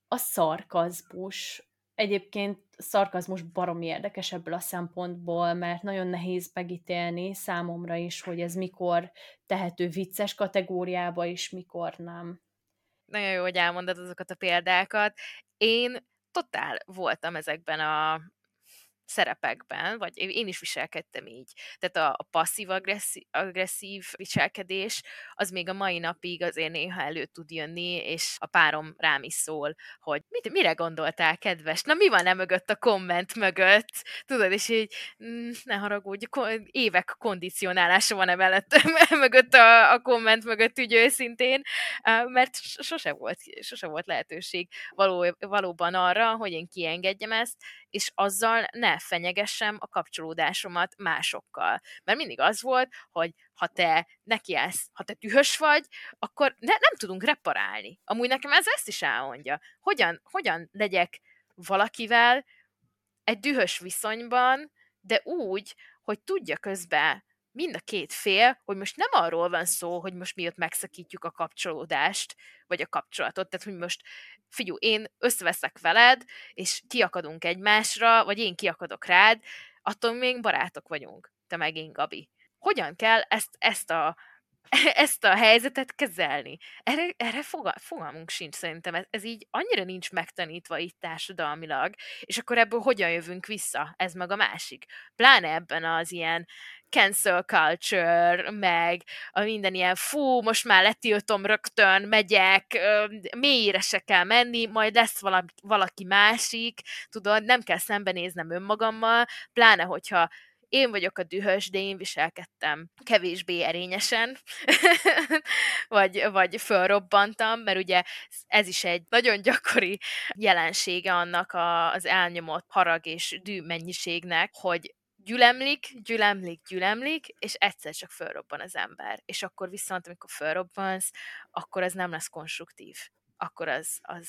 a szarkazmus, Egyébként szarkazmus baromi érdekes ebből a szempontból, mert nagyon nehéz megítélni számomra is, hogy ez mikor tehető vicces kategóriába, és mikor nem. Nagyon jó, hogy elmondod azokat a példákat. Én totál voltam ezekben a szerepekben, vagy én is viselkedtem így. Tehát a, a passzív-agresszív agresszív viselkedés, az még a mai napig azért néha elő tud jönni, és a párom rám is szól, hogy mit, mire gondoltál, kedves? Na mi van e mögött a komment mögött? Tudod, és így mm, ne haragudj, évek kondicionálása van emellett [laughs] mögött a, a komment mögött, úgy őszintén, mert sose volt, sose volt lehetőség való, valóban arra, hogy én kiengedjem ezt, és azzal ne fenyegessem a kapcsolódásomat másokkal. Mert mindig az volt, hogy ha te nekiállsz, ha te dühös vagy, akkor ne, nem tudunk reparálni. Amúgy nekem ez ezt is elmondja. Hogyan, hogyan legyek valakivel egy dühös viszonyban, de úgy, hogy tudja közben mind a két fél, hogy most nem arról van szó, hogy most miatt megszakítjuk a kapcsolódást, vagy a kapcsolatot, tehát hogy most figyú, én összeveszek veled, és kiakadunk egymásra, vagy én kiakadok rád, attól még barátok vagyunk, te meg én, Gabi. Hogyan kell ezt, ezt a [laughs] ezt a helyzetet kezelni. Erre, erre fogalmunk sincs szerintem. Ez, ez így annyira nincs megtanítva itt társadalmilag, és akkor ebből hogyan jövünk vissza? Ez meg a másik. Pláne ebben az ilyen cancel culture, meg a minden ilyen, fú, most már letiltom rögtön, megyek, mélyre se kell menni, majd lesz valaki másik, tudod, nem kell szembenéznem önmagammal, pláne, hogyha én vagyok a dühös, de én viselkedtem kevésbé erényesen, [laughs] vagy, vagy fölrobbantam, mert ugye ez is egy nagyon gyakori jelensége annak a, az elnyomott harag és dű mennyiségnek, hogy gyülemlik, gyülemlik, gyülemlik, és egyszer csak fölrobban az ember. És akkor viszont, amikor fölrobbansz, akkor ez nem lesz konstruktív. Akkor az, az,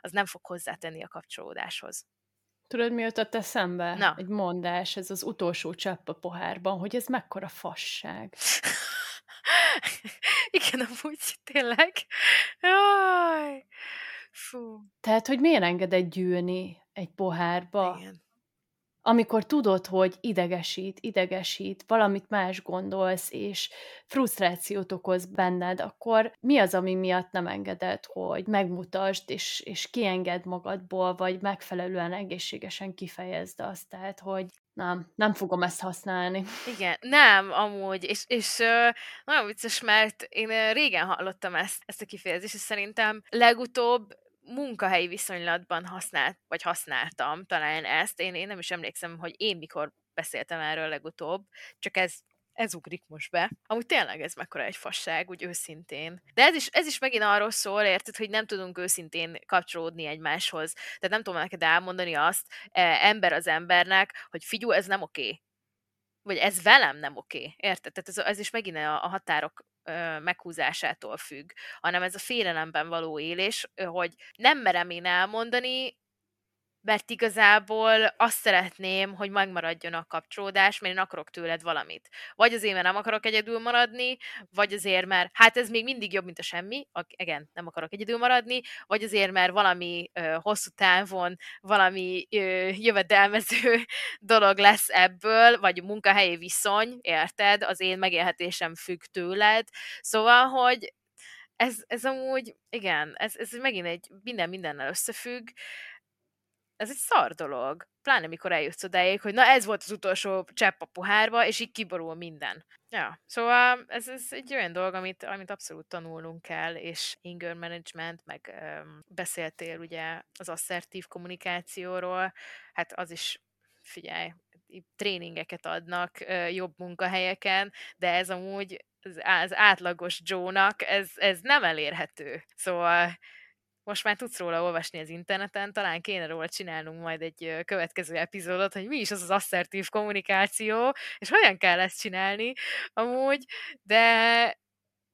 az nem fog hozzátenni a kapcsolódáshoz. Tudod, mi jutott eszembe? Na. Egy mondás, ez az utolsó csepp a pohárban, hogy ez mekkora fasság. [laughs] Igen, amúgy tényleg. Jaj. Fú. Tehát, hogy miért engedett gyűlni egy pohárba? Igen amikor tudod, hogy idegesít, idegesít, valamit más gondolsz, és frusztrációt okoz benned, akkor mi az, ami miatt nem engeded, hogy megmutasd, és, és kienged magadból, vagy megfelelően egészségesen kifejezd azt, tehát, hogy nem, nem fogom ezt használni. Igen, nem, amúgy, és, és nagyon vicces, mert én régen hallottam ezt, ezt a kifejezést, és szerintem legutóbb munkahelyi viszonylatban használt, vagy használtam talán ezt. Én, én nem is emlékszem, hogy én mikor beszéltem erről legutóbb, csak ez ez ugrik most be. Amúgy tényleg ez mekkora egy fasság, úgy őszintén. De ez is, ez is megint arról szól, érted, hogy nem tudunk őszintén kapcsolódni egymáshoz. Tehát nem tudom neked elmondani azt, e, ember az embernek, hogy figyú, ez nem oké. Vagy ez velem nem oké. Érted? Tehát ez, ez is megint a, a határok meghúzásától függ, hanem ez a félelemben való élés, hogy nem merem én elmondani, mert igazából azt szeretném, hogy megmaradjon a kapcsolódás, mert én akarok tőled valamit. Vagy azért, mert nem akarok egyedül maradni, vagy azért, mert hát ez még mindig jobb, mint a semmi, igen, nem akarok egyedül maradni, vagy azért, mert valami ö, hosszú távon valami ö, jövedelmező [laughs] dolog lesz ebből, vagy munkahelyi viszony, érted? Az én megélhetésem függ tőled. Szóval, hogy ez, ez amúgy, igen, ez, ez megint egy minden mindennel összefügg, ez egy szar dolog. Pláne mikor eljutsz odáig, hogy na ez volt az utolsó csepp a pohárba, és így kiborul minden. Ja, szóval ez, ez egy olyan dolog, amit, amit abszolút tanulnunk kell, és anger management, meg um, beszéltél ugye az asszertív kommunikációról, hát az is, figyelj, tréningeket adnak jobb munkahelyeken, de ez amúgy az átlagos Joe-nak ez, ez nem elérhető. Szóval most már tudsz róla olvasni az interneten, talán kéne róla csinálnunk majd egy következő epizódot, hogy mi is az az asszertív kommunikáció, és hogyan kell ezt csinálni amúgy, de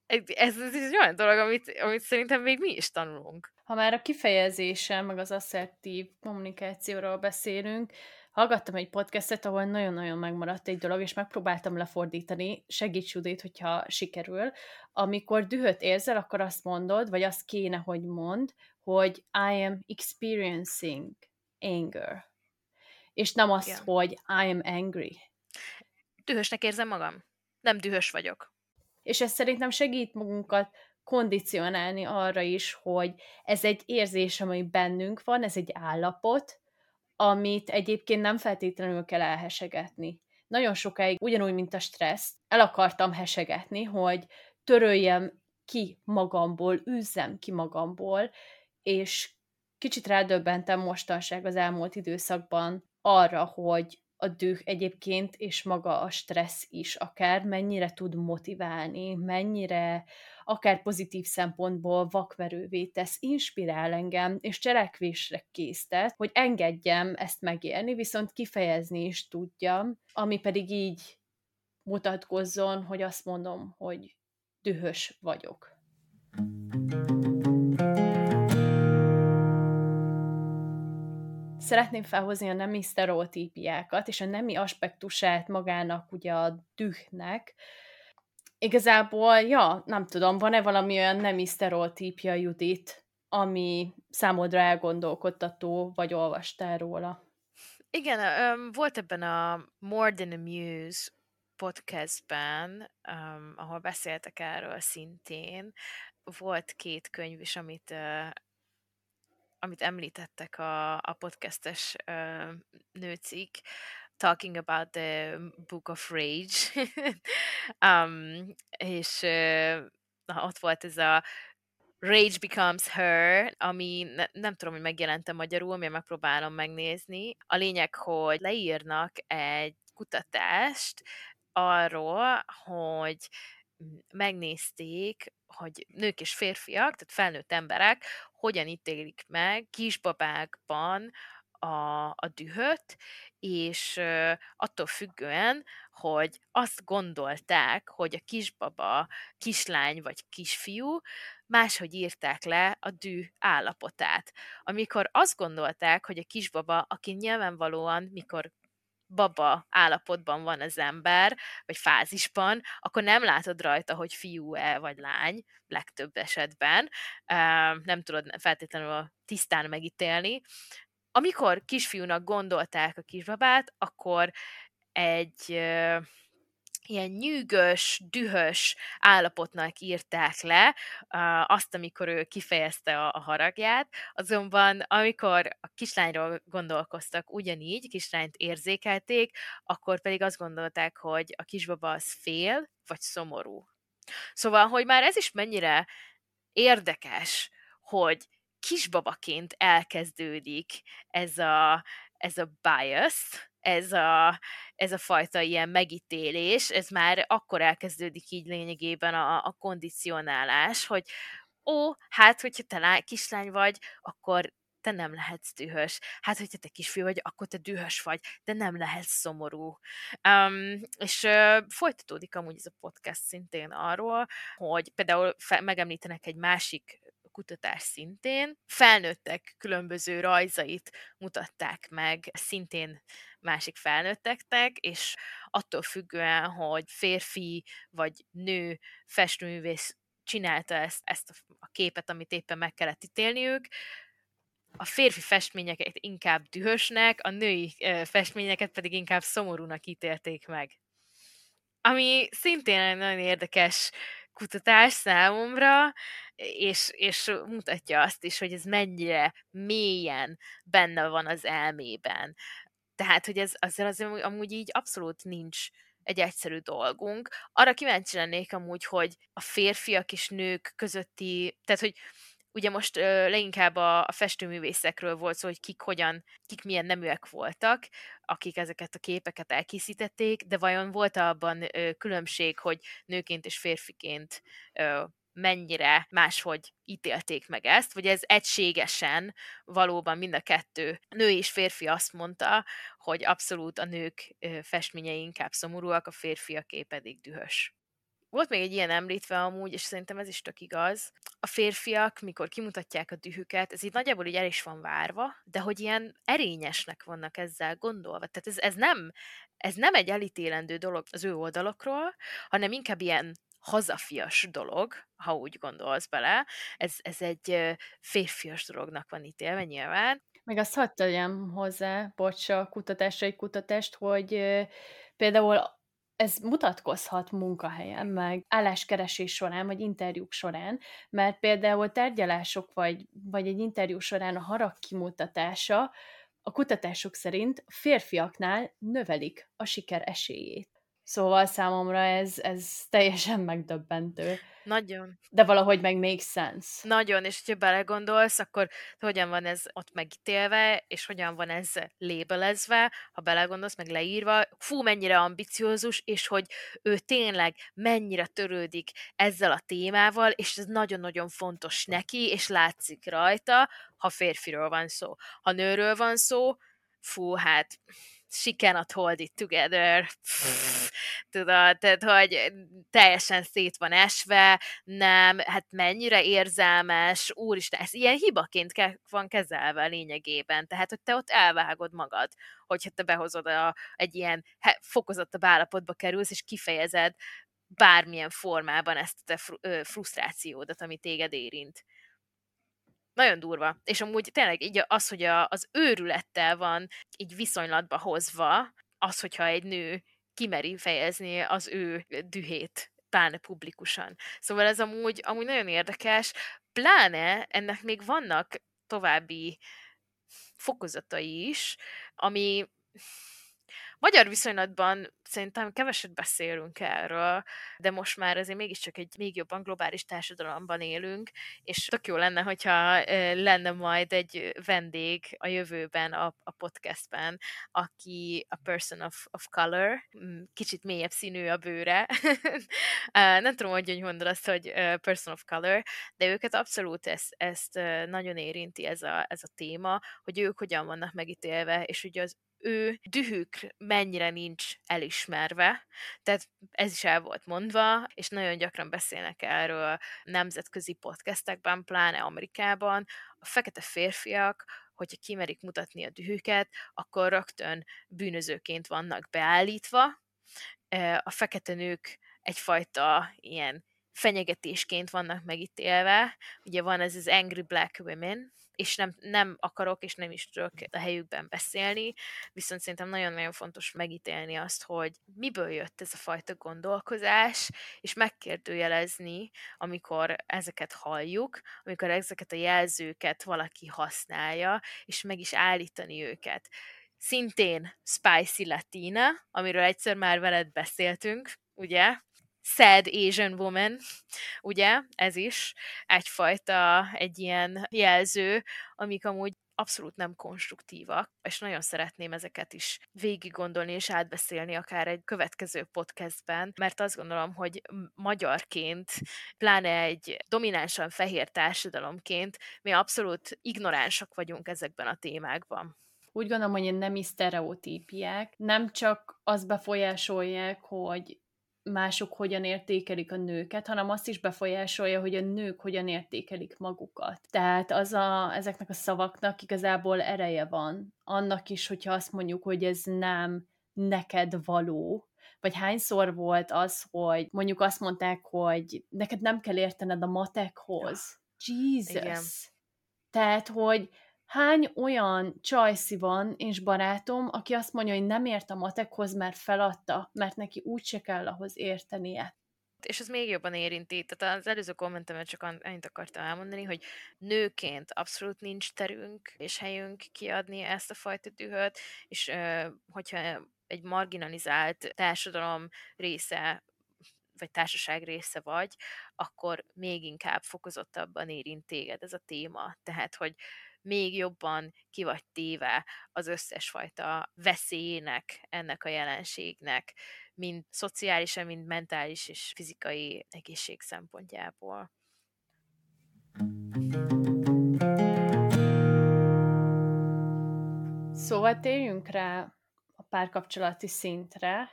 ez, ez, egy olyan dolog, amit, amit szerintem még mi is tanulunk. Ha már a kifejezésen, meg az asszertív kommunikációról beszélünk, hallgattam egy podcastet, ahol nagyon-nagyon megmaradt egy dolog, és megpróbáltam lefordítani, segíts Judit, hogyha sikerül. Amikor dühöt érzel, akkor azt mondod, vagy azt kéne, hogy mond, hogy I am experiencing anger. És nem azt, yeah. hogy I am angry. Dühösnek érzem magam. Nem dühös vagyok. És ez szerintem segít magunkat kondicionálni arra is, hogy ez egy érzés, ami bennünk van, ez egy állapot, amit egyébként nem feltétlenül kell elhesegetni. Nagyon sokáig, ugyanúgy, mint a stressz, el akartam hesegetni, hogy töröljem ki magamból, üzzem ki magamból, és kicsit rádöbbentem mostanság az elmúlt időszakban arra, hogy a düh egyébként, és maga a stressz is akár mennyire tud motiválni, mennyire akár pozitív szempontból vakverővé tesz, inspirál engem, és cselekvésre késztet, hogy engedjem ezt megélni, viszont kifejezni is tudjam, ami pedig így mutatkozzon, hogy azt mondom, hogy dühös vagyok. Szeretném felhozni a nemi sztereotípiákat, és a nemi aspektusát magának ugye a dühnek, Igazából, ja, nem tudom, van-e valami olyan nemi sztereotípia, Judit, ami számodra elgondolkodtató, vagy olvastál róla? Igen, um, volt ebben a More Than a Muse podcastben, um, ahol beszéltek erről szintén, volt két könyv is, amit uh, amit említettek a, a podcastes uh, nőcik, talking about the Book of Rage, [laughs] um, és uh, ott volt ez a Rage Becomes Her, ami ne, nem tudom, hogy megjelente magyarul, mert megpróbálom megnézni. A lényeg, hogy leírnak egy kutatást arról, hogy megnézték, hogy nők és férfiak, tehát felnőtt emberek hogyan ítélik meg kisbabákban a, a dühöt, és attól függően, hogy azt gondolták, hogy a kisbaba kislány vagy kisfiú, máshogy írták le a dű állapotát. Amikor azt gondolták, hogy a kisbaba, aki nyilvánvalóan, mikor baba állapotban van az ember, vagy fázisban, akkor nem látod rajta, hogy fiú-e vagy lány, legtöbb esetben. Nem tudod feltétlenül tisztán megítélni, amikor kisfiúnak gondolták a kisbabát, akkor egy ilyen nyűgös, dühös állapotnak írták le azt, amikor ő kifejezte a haragját, azonban amikor a kislányról gondolkoztak ugyanígy, kislányt érzékelték, akkor pedig azt gondolták, hogy a kisbaba az fél, vagy szomorú. Szóval, hogy már ez is mennyire érdekes, hogy kisbabaként elkezdődik ez a, ez a bias, ez a, ez a fajta ilyen megítélés, ez már akkor elkezdődik így lényegében a, a kondicionálás, hogy ó, hát, hogyha te kislány vagy, akkor te nem lehetsz dühös. Hát, hogyha te kisfiú vagy, akkor te dühös vagy, de nem lehetsz szomorú. Um, és uh, folytatódik amúgy ez a podcast szintén arról, hogy például fe- megemlítenek egy másik kutatás szintén. Felnőttek különböző rajzait mutatták meg szintén másik felnőtteknek, és attól függően, hogy férfi vagy nő festőművész csinálta ezt, ezt a képet, amit éppen meg kellett ítélniük, a férfi festményeket inkább dühösnek, a női festményeket pedig inkább szomorúnak ítélték meg. Ami szintén egy nagyon érdekes kutatás számomra, és, és mutatja azt is, hogy ez mennyire mélyen benne van az elmében. Tehát, hogy ez azért az amúgy így abszolút nincs egy egyszerű dolgunk. Arra kíváncsi lennék amúgy, hogy a férfiak és nők közötti, tehát, hogy ugye most ö, leginkább a, a festőművészekről volt szó, hogy kik hogyan, kik milyen neműek voltak, akik ezeket a képeket elkészítették, de vajon volt abban ö, különbség, hogy nőként és férfiként ö, mennyire máshogy ítélték meg ezt, vagy ez egységesen valóban mind a kettő nő és férfi azt mondta, hogy abszolút a nők festményei inkább szomorúak, a férfiaké pedig dühös. Volt még egy ilyen említve amúgy, és szerintem ez is tök igaz. A férfiak, mikor kimutatják a dühüket, ez így nagyjából így el is van várva, de hogy ilyen erényesnek vannak ezzel gondolva. Tehát ez, ez, nem, ez nem egy elítélendő dolog az ő oldalokról, hanem inkább ilyen hazafias dolog, ha úgy gondolsz bele. Ez, ez egy férfias dolognak van ítélve nyilván. Meg azt hadd tegyem hozzá, bocs, a egy kutatást, hogy például ez mutatkozhat munkahelyen, meg álláskeresés során, vagy interjúk során, mert például tárgyalások, vagy, vagy egy interjú során a harag kimutatása a kutatások szerint férfiaknál növelik a siker esélyét. Szóval számomra ez, ez teljesen megdöbbentő. Nagyon. De valahogy meg make sense. Nagyon, és hogyha belegondolsz, akkor hogyan van ez ott megítélve, és hogyan van ez lébelezve, ha belegondolsz, meg leírva, fú, mennyire ambiciózus, és hogy ő tényleg mennyire törődik ezzel a témával, és ez nagyon-nagyon fontos neki, és látszik rajta, ha férfiről van szó. Ha nőről van szó, fú, hát she cannot hold it together. Pff, [laughs] tudod, tehát, hogy teljesen szét van esve, nem, hát mennyire érzelmes, úristen, ez ilyen hibaként ke- van kezelve lényegében, tehát, hogy te ott elvágod magad, hogyha te behozod a, egy ilyen he, fokozottabb állapotba kerülsz, és kifejezed bármilyen formában ezt a te fr- frusztrációdat, ami téged érint. Nagyon durva. És amúgy tényleg így az, hogy a, az őrülettel van így viszonylatba hozva, az, hogyha egy nő kimeri fejezni az ő dühét, pláne publikusan. Szóval ez amúgy, amúgy nagyon érdekes, pláne ennek még vannak további fokozatai is, ami Magyar viszonylatban szerintem keveset beszélünk erről, de most már azért mégiscsak egy még jobban globális társadalomban élünk, és tök jó lenne, hogyha lenne majd egy vendég a jövőben a, a podcastben, aki a person of, of color, kicsit mélyebb színű a bőre. [laughs] Nem tudom, hogy mondod azt, hogy person of color, de őket abszolút ezt, ezt nagyon érinti ez a, ez a téma, hogy ők hogyan vannak megítélve, és hogy az ő dühük mennyire nincs elismerve, tehát ez is el volt mondva, és nagyon gyakran beszélnek erről nemzetközi podcastekben, pláne Amerikában, a fekete férfiak, hogyha kimerik mutatni a dühüket, akkor rögtön bűnözőként vannak beállítva, a fekete nők egyfajta ilyen fenyegetésként vannak megítélve. Ugye van ez az Angry Black Women, és nem, nem akarok, és nem is tudok a helyükben beszélni, viszont szerintem nagyon-nagyon fontos megítélni azt, hogy miből jött ez a fajta gondolkozás, és megkérdőjelezni, amikor ezeket halljuk, amikor ezeket a jelzőket valaki használja, és meg is állítani őket. Szintén Spicy Latina, amiről egyszer már veled beszéltünk, ugye? Sad Asian woman, ugye, ez is egyfajta egy ilyen jelző, amik amúgy abszolút nem konstruktívak, és nagyon szeretném ezeket is végig gondolni és átbeszélni akár egy következő podcastben, mert azt gondolom, hogy magyarként, pláne egy dominánsan fehér társadalomként mi abszolút ignoránsak vagyunk ezekben a témákban. Úgy gondolom, hogy nem is sztereotípiák, nem csak azt befolyásolják, hogy mások hogyan értékelik a nőket, hanem azt is befolyásolja, hogy a nők hogyan értékelik magukat. Tehát az a, ezeknek a szavaknak igazából ereje van. Annak is, hogyha azt mondjuk, hogy ez nem neked való, vagy hányszor volt az, hogy mondjuk azt mondták, hogy neked nem kell értened a matekhoz. Jesus! Igen. Tehát, hogy hány olyan csajszi van és barátom, aki azt mondja, hogy nem ért a matekhoz, mert feladta, mert neki úgyse kell ahhoz értenie. És ez még jobban érinti. Tehát az előző kommentemet csak annyit akartam elmondani, hogy nőként abszolút nincs terünk és helyünk kiadni ezt a fajta dühöt, és hogyha egy marginalizált társadalom része vagy társaság része vagy, akkor még inkább fokozottabban érint téged ez a téma. Tehát, hogy még jobban ki vagy téve az összes fajta veszélyének, ennek a jelenségnek, mind szociálisan, mind mentális és fizikai egészség szempontjából. Szóval térjünk rá a párkapcsolati szintre,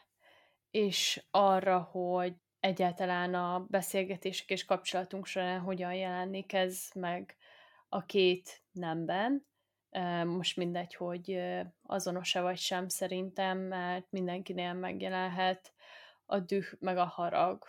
és arra, hogy egyáltalán a beszélgetések és kapcsolatunk során hogyan jelenik ez meg a két nemben. Most mindegy, hogy azonos-e vagy sem szerintem, mert mindenkinél megjelenhet a düh meg a harag.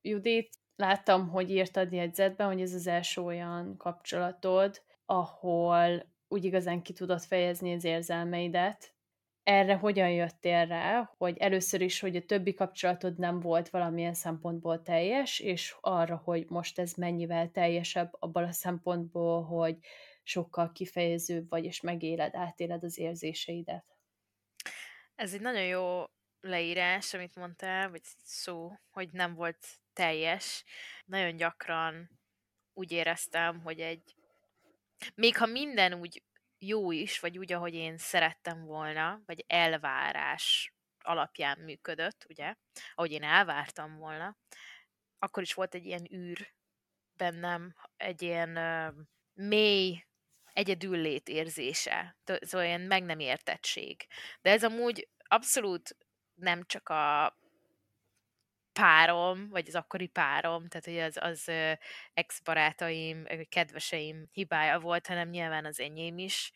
Judit, láttam, hogy írtad jegyzetben, hogy ez az első olyan kapcsolatod, ahol úgy igazán ki tudod fejezni az érzelmeidet. Erre hogyan jöttél rá, hogy először is, hogy a többi kapcsolatod nem volt valamilyen szempontból teljes, és arra, hogy most ez mennyivel teljesebb abban a szempontból, hogy sokkal kifejezőbb vagy, és megéled, átéled az érzéseidet. Ez egy nagyon jó leírás, amit mondtál, vagy szó, hogy nem volt teljes. Nagyon gyakran úgy éreztem, hogy egy még ha minden úgy jó is, vagy úgy, ahogy én szerettem volna, vagy elvárás alapján működött, ugye, ahogy én elvártam volna, akkor is volt egy ilyen űr bennem, egy ilyen uh, mély egyedüllét érzése, szóval ilyen meg nem értettség. De ez amúgy abszolút nem csak a párom, vagy az akkori párom, tehát hogy az, az ex-barátaim, kedveseim hibája volt, hanem nyilván az enyém is,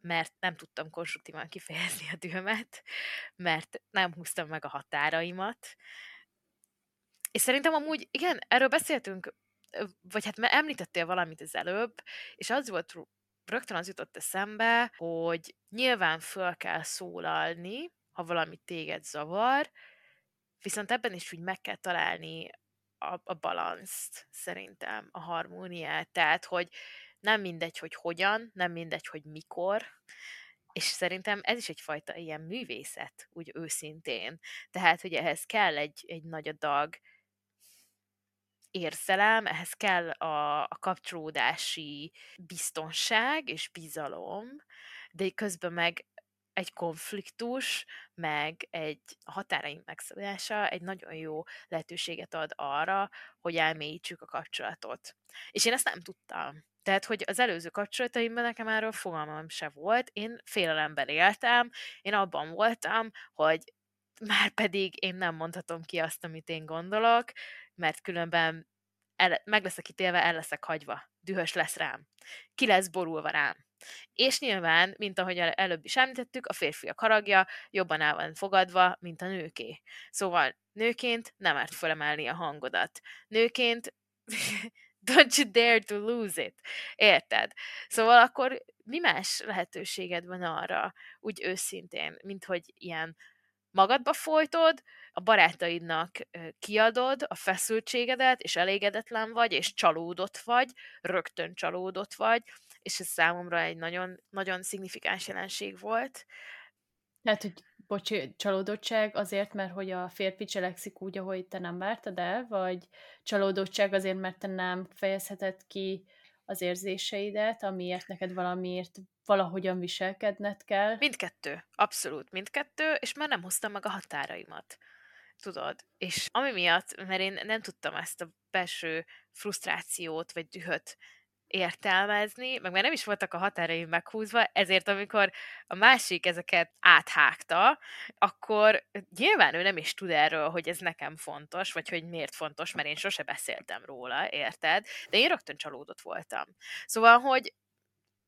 mert nem tudtam konstruktívan kifejezni a dühömet, mert nem húztam meg a határaimat. És szerintem amúgy, igen, erről beszéltünk, vagy hát említettél valamit az előbb, és az volt rögtön az jutott eszembe, hogy nyilván föl kell szólalni, ha valami téged zavar, Viszont ebben is úgy meg kell találni a, a balanszt, szerintem, a harmóniát. Tehát, hogy nem mindegy, hogy hogyan, nem mindegy, hogy mikor, és szerintem ez is egyfajta ilyen művészet, úgy őszintén. Tehát, hogy ehhez kell egy, egy nagy adag érzelem, ehhez kell a, a kapcsolódási biztonság és bizalom, de közben meg egy konfliktus, meg egy határaink megszabása egy nagyon jó lehetőséget ad arra, hogy elmélyítsük a kapcsolatot. És én ezt nem tudtam. Tehát, hogy az előző kapcsolataimban nekem erről fogalmam se volt, én félelemben éltem, én abban voltam, hogy már pedig én nem mondhatom ki azt, amit én gondolok, mert különben el, meg leszek ítélve, el leszek hagyva, dühös lesz rám, ki lesz borulva rám. És nyilván, mint ahogy előbb is említettük, a férfiak haragja jobban el van fogadva, mint a nőké. Szóval nőként nem mert fölemelni a hangodat. Nőként [laughs] don't you dare to lose it. Érted? Szóval akkor mi más lehetőséged van arra, úgy őszintén, mint hogy ilyen magadba folytod, a barátaidnak kiadod a feszültségedet, és elégedetlen vagy, és csalódott vagy, rögtön csalódott vagy, és ez számomra egy nagyon, nagyon szignifikáns jelenség volt. Tehát, hogy bocsi, csalódottság azért, mert hogy a férfi cselekszik úgy, ahogy te nem vártad el, vagy csalódottság azért, mert te nem fejezheted ki az érzéseidet, amiért neked valamiért valahogyan viselkedned kell? Mindkettő, abszolút mindkettő, és már nem hoztam meg a határaimat. Tudod? És ami miatt, mert én nem tudtam ezt a belső frusztrációt vagy dühöt értelmezni, meg már nem is voltak a határaim meghúzva, ezért amikor a másik ezeket áthágta, akkor nyilván ő nem is tud erről, hogy ez nekem fontos, vagy hogy miért fontos, mert én sose beszéltem róla, érted? De én rögtön csalódott voltam. Szóval, hogy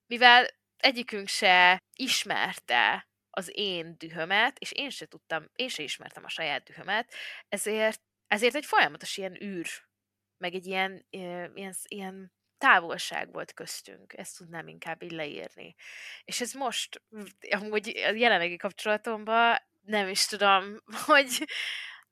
mivel egyikünk se ismerte az én dühömet, és én se tudtam, én se ismertem a saját dühömet, ezért, ezért egy folyamatos ilyen űr, meg egy ilyen, ilyen, ilyen távolság volt köztünk, ezt tudnám inkább így leírni. És ez most, amúgy a jelenlegi kapcsolatomban nem is tudom, [laughs] hogy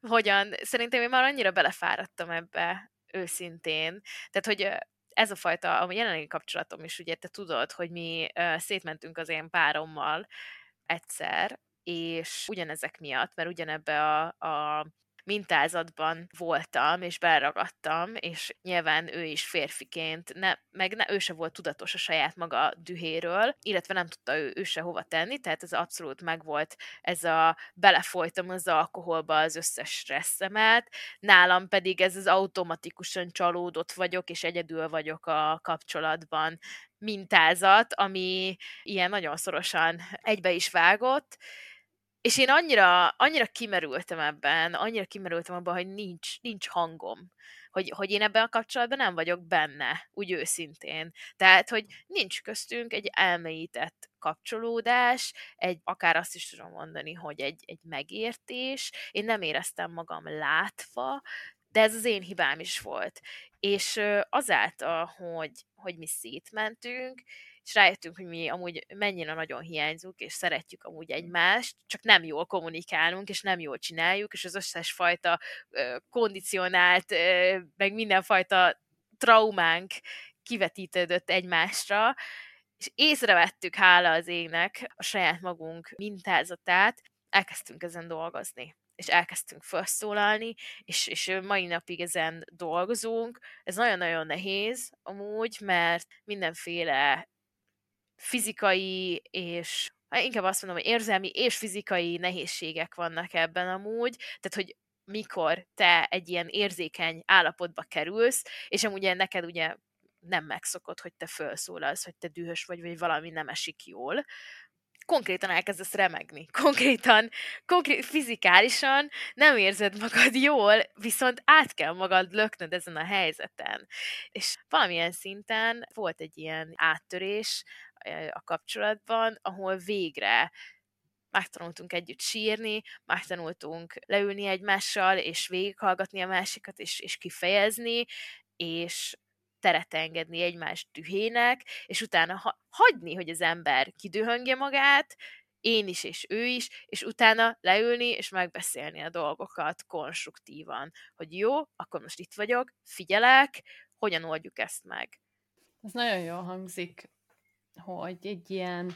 hogyan, szerintem én már annyira belefáradtam ebbe, őszintén. Tehát, hogy ez a fajta, a jelenlegi kapcsolatom is, ugye te tudod, hogy mi szétmentünk az én párommal egyszer, és ugyanezek miatt, mert ugyanebbe a, a mintázatban voltam, és beleragadtam, és nyilván ő is férfiként, ne, meg ne, ő se volt tudatos a saját maga dühéről, illetve nem tudta ő, ő se hova tenni, tehát ez abszolút megvolt ez a belefolytam az alkoholba az összes stresszemet, nálam pedig ez az automatikusan csalódott vagyok, és egyedül vagyok a kapcsolatban. Mintázat, ami ilyen nagyon szorosan egybe is vágott, és én annyira, annyira kimerültem ebben, annyira kimerültem abban, hogy nincs, nincs hangom. Hogy, hogy én ebben a kapcsolatban nem vagyok benne, úgy őszintén. Tehát, hogy nincs köztünk egy elmélyített kapcsolódás, egy, akár azt is tudom mondani, hogy egy, egy megértés. Én nem éreztem magam látva, de ez az én hibám is volt. És azáltal, hogy, hogy mi szétmentünk, és rájöttünk, hogy mi amúgy mennyire nagyon hiányzunk, és szeretjük amúgy egymást, csak nem jól kommunikálunk, és nem jól csináljuk, és az összes fajta kondicionált, meg mindenfajta traumánk kivetítődött egymásra, és észrevettük, hála az égnek, a saját magunk mintázatát, elkezdtünk ezen dolgozni és elkezdtünk felszólalni, és, és mai napig ezen dolgozunk. Ez nagyon-nagyon nehéz amúgy, mert mindenféle fizikai és inkább azt mondom, hogy érzelmi és fizikai nehézségek vannak ebben amúgy, tehát hogy mikor te egy ilyen érzékeny állapotba kerülsz, és amúgy neked ugye nem megszokott, hogy te felszólalsz, hogy te dühös vagy, vagy valami nem esik jól, konkrétan elkezdesz remegni. [laughs] Konkrétan, konkrét, fizikálisan nem érzed magad jól, viszont át kell magad löknöd ezen a helyzeten. És valamilyen szinten volt egy ilyen áttörés a kapcsolatban, ahol végre megtanultunk együtt sírni, megtanultunk leülni egymással, és végighallgatni a másikat, és, és kifejezni, és teret engedni egymás dühének, és utána ha- hagyni, hogy az ember kidühöngje magát, én is, és ő is, és utána leülni, és megbeszélni a dolgokat konstruktívan, hogy jó, akkor most itt vagyok, figyelek, hogyan oldjuk ezt meg. Ez nagyon jól hangzik, hogy egy ilyen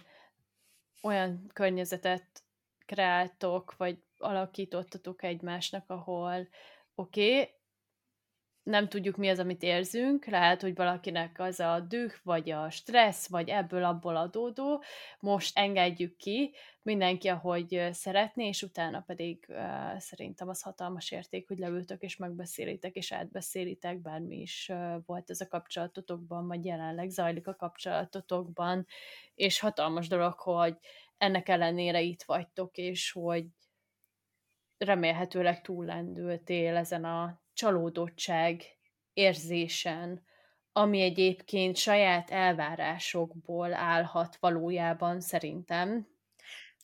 olyan környezetet kreáltok, vagy alakítottatok egymásnak, ahol oké, okay, nem tudjuk mi az, amit érzünk, lehet, hogy valakinek az a düh, vagy a stressz, vagy ebből abból adódó, most engedjük ki, mindenki, ahogy szeretné, és utána pedig uh, szerintem az hatalmas érték, hogy leültök, és megbeszélitek, és átbeszélitek, bármi is uh, volt ez a kapcsolatotokban, vagy jelenleg zajlik a kapcsolatotokban, és hatalmas dolog, hogy ennek ellenére itt vagytok, és hogy remélhetőleg túllendültél ezen a csalódottság érzésen, ami egyébként saját elvárásokból állhat valójában szerintem,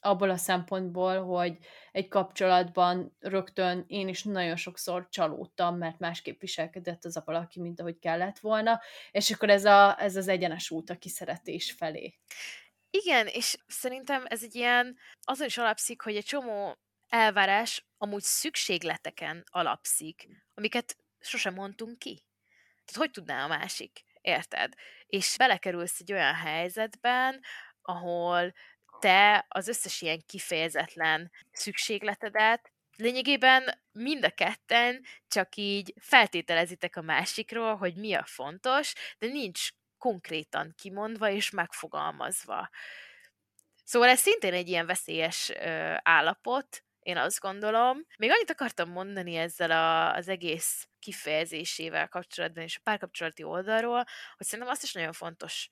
abból a szempontból, hogy egy kapcsolatban rögtön én is nagyon sokszor csalódtam, mert másképp viselkedett az a valaki, mint ahogy kellett volna, és akkor ez, a, ez az egyenes út a kiszeretés felé. Igen, és szerintem ez egy ilyen, azon is alapszik, hogy egy csomó elvárás amúgy szükségleteken alapszik, amiket sosem mondtunk ki. Tehát hogy tudná a másik? Érted? És belekerülsz egy olyan helyzetben, ahol te az összes ilyen kifejezetlen szükségletedet lényegében mind a ketten csak így feltételezitek a másikról, hogy mi a fontos, de nincs konkrétan kimondva és megfogalmazva. Szóval ez szintén egy ilyen veszélyes ö, állapot, én azt gondolom. Még annyit akartam mondani ezzel a, az egész kifejezésével kapcsolatban és a párkapcsolati oldalról, hogy szerintem azt is nagyon fontos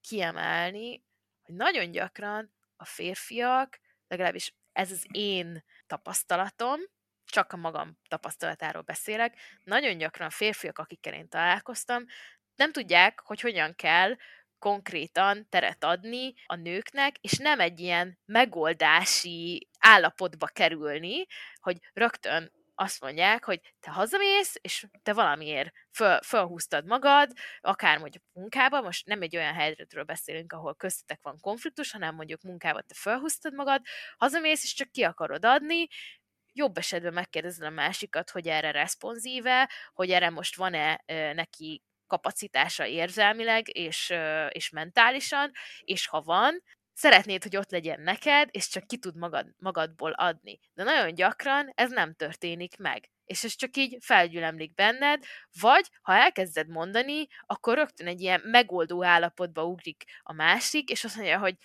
kiemelni, hogy nagyon gyakran a férfiak, legalábbis ez az én tapasztalatom, csak a magam tapasztalatáról beszélek, nagyon gyakran a férfiak, akikkel én találkoztam, nem tudják, hogy hogyan kell konkrétan teret adni a nőknek, és nem egy ilyen megoldási állapotba kerülni, hogy rögtön azt mondják, hogy te hazamész, és te valamiért föl, fölhúztad magad, akár mondjuk munkában, most nem egy olyan helyzetről beszélünk, ahol köztetek van konfliktus, hanem mondjuk munkában te fölhúztad magad, hazamész, és csak ki akarod adni, jobb esetben megkérdezed a másikat, hogy erre responsíve, hogy erre most van-e neki kapacitása érzelmileg és, és mentálisan, és ha van, szeretnéd, hogy ott legyen neked, és csak ki tud magad, magadból adni. De nagyon gyakran ez nem történik meg. És ez csak így felgyülemlik benned, vagy ha elkezded mondani, akkor rögtön egy ilyen megoldó állapotba ugrik a másik, és azt mondja, hogy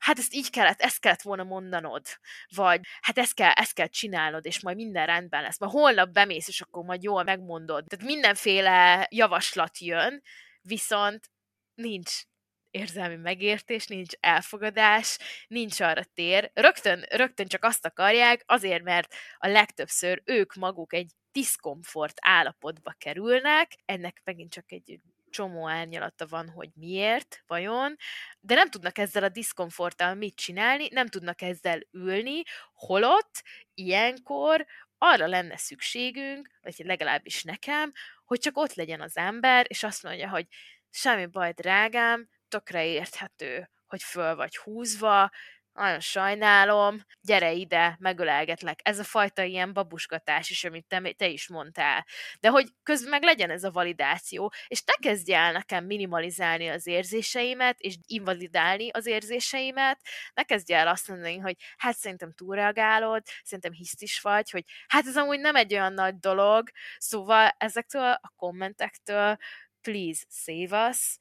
hát ezt így kellett, ezt kellett volna mondanod, vagy hát ezt kell, ezt kell csinálnod, és majd minden rendben lesz. Majd holnap bemész, és akkor majd jól megmondod. Tehát mindenféle javaslat jön, viszont nincs érzelmi megértés, nincs elfogadás, nincs arra tér. Rögtön, rögtön csak azt akarják, azért, mert a legtöbbször ők maguk egy diszkomfort állapotba kerülnek, ennek megint csak egy csomó árnyalata van, hogy miért, vajon, de nem tudnak ezzel a diszkomforttal mit csinálni, nem tudnak ezzel ülni, holott ilyenkor arra lenne szükségünk, vagy legalábbis nekem, hogy csak ott legyen az ember, és azt mondja, hogy semmi baj, drágám, tökre érthető, hogy föl vagy húzva, nagyon sajnálom, gyere ide, megölelgetlek. Ez a fajta ilyen babusgatás is, amit te, te is mondtál. De hogy közben meg legyen ez a validáció, és ne kezdj el nekem minimalizálni az érzéseimet, és invalidálni az érzéseimet, ne kezdj el azt mondani, hogy hát szerintem túlreagálod, szerintem hisztis vagy, hogy hát ez amúgy nem egy olyan nagy dolog, szóval ezektől a kommentektől please save us,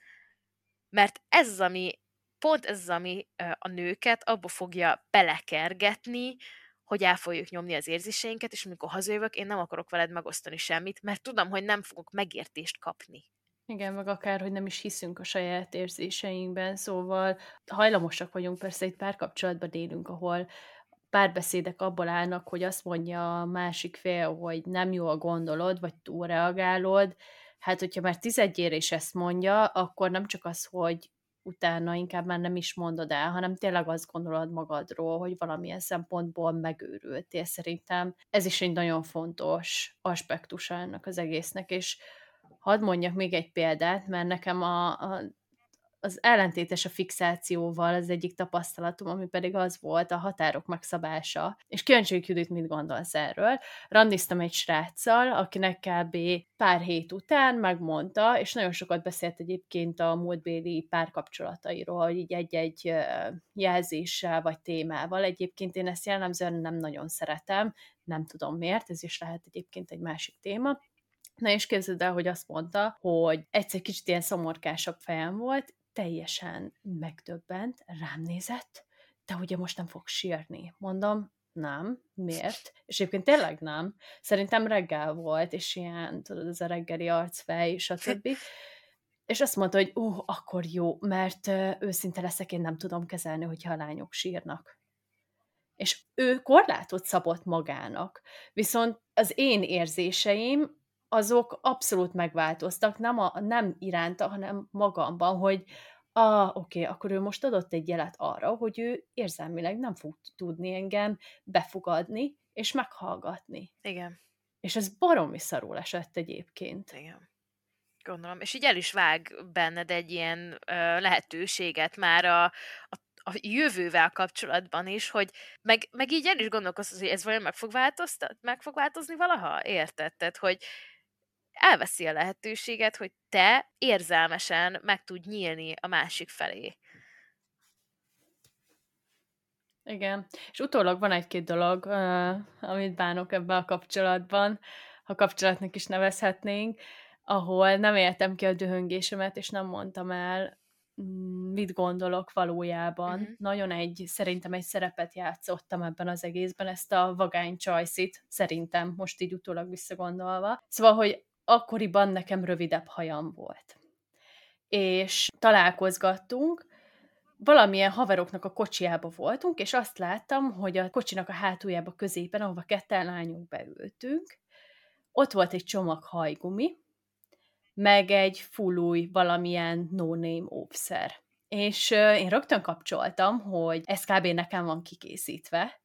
mert ez az, ami pont ez az, ami a nőket abba fogja belekergetni, hogy el fogjuk nyomni az érzéseinket, és amikor hazajövök, én nem akarok veled megosztani semmit, mert tudom, hogy nem fogok megértést kapni. Igen, meg akár, hogy nem is hiszünk a saját érzéseinkben, szóval hajlamosak vagyunk, persze itt párkapcsolatban élünk, ahol párbeszédek abból állnak, hogy azt mondja a másik fél, hogy nem jól gondolod, vagy túlreagálod, hát hogyha már tizedjére is ezt mondja, akkor nem csak az, hogy utána inkább már nem is mondod el, hanem tényleg azt gondolod magadról, hogy valamilyen szempontból megőrültél. Szerintem ez is egy nagyon fontos aspektusa ennek az egésznek, és hadd mondjak még egy példát, mert nekem a, a az ellentétes a fixációval az egyik tapasztalatom, ami pedig az volt a határok megszabása. És kíváncsi Judit, mit gondolsz erről. Randiztam egy sráccal, akinek kb. pár hét után megmondta, és nagyon sokat beszélt egyébként a múltbéli párkapcsolatairól, hogy így egy-egy jelzéssel vagy témával. Egyébként én ezt jellemzően nem nagyon szeretem, nem tudom miért, ez is lehet egyébként egy másik téma. Na és képzeld el, hogy azt mondta, hogy egyszer kicsit ilyen szomorkásabb fejem volt, teljesen megdöbbent, rám nézett, te ugye most nem fogsz sírni. Mondom, nem, miért? És egyébként tényleg nem. Szerintem reggel volt, és ilyen, tudod, ez a reggeli arcfej, stb. [laughs] És azt mondta, hogy ú, uh, akkor jó, mert őszinte leszek, én nem tudom kezelni, hogyha a lányok sírnak. És ő korlátot szabott magának. Viszont az én érzéseim azok abszolút megváltoztak, nem, a, nem iránta, hanem magamban, hogy ah, oké, okay, akkor ő most adott egy jelet arra, hogy ő érzelmileg nem fog tudni engem befogadni és meghallgatni. Igen. És ez baromi szarul esett egyébként. Igen. Gondolom. És így el is vág benned egy ilyen ö, lehetőséget már a, a a jövővel kapcsolatban is, hogy meg, meg így el is gondolkozz, hogy ez vajon meg fog, meg fog változni valaha? Érted? Tehát, hogy elveszi a lehetőséget, hogy te érzelmesen meg tud nyílni a másik felé. Igen, és utólag van egy-két dolog, uh, amit bánok ebben a kapcsolatban, ha kapcsolatnak is nevezhetnénk, ahol nem éltem ki a dühöngésemet, és nem mondtam el, mm, mit gondolok valójában. Uh-huh. Nagyon egy, szerintem egy szerepet játszottam ebben az egészben, ezt a vagány csajszit, szerintem, most így utólag visszagondolva. Szóval, hogy akkoriban nekem rövidebb hajam volt. És találkozgattunk, valamilyen haveroknak a kocsiába voltunk, és azt láttam, hogy a kocsinak a hátuljába középen, ahova ketten lányok beültünk, ott volt egy csomag hajgumi, meg egy full új valamilyen no-name óvszer. És én rögtön kapcsoltam, hogy ez kb. nekem van kikészítve,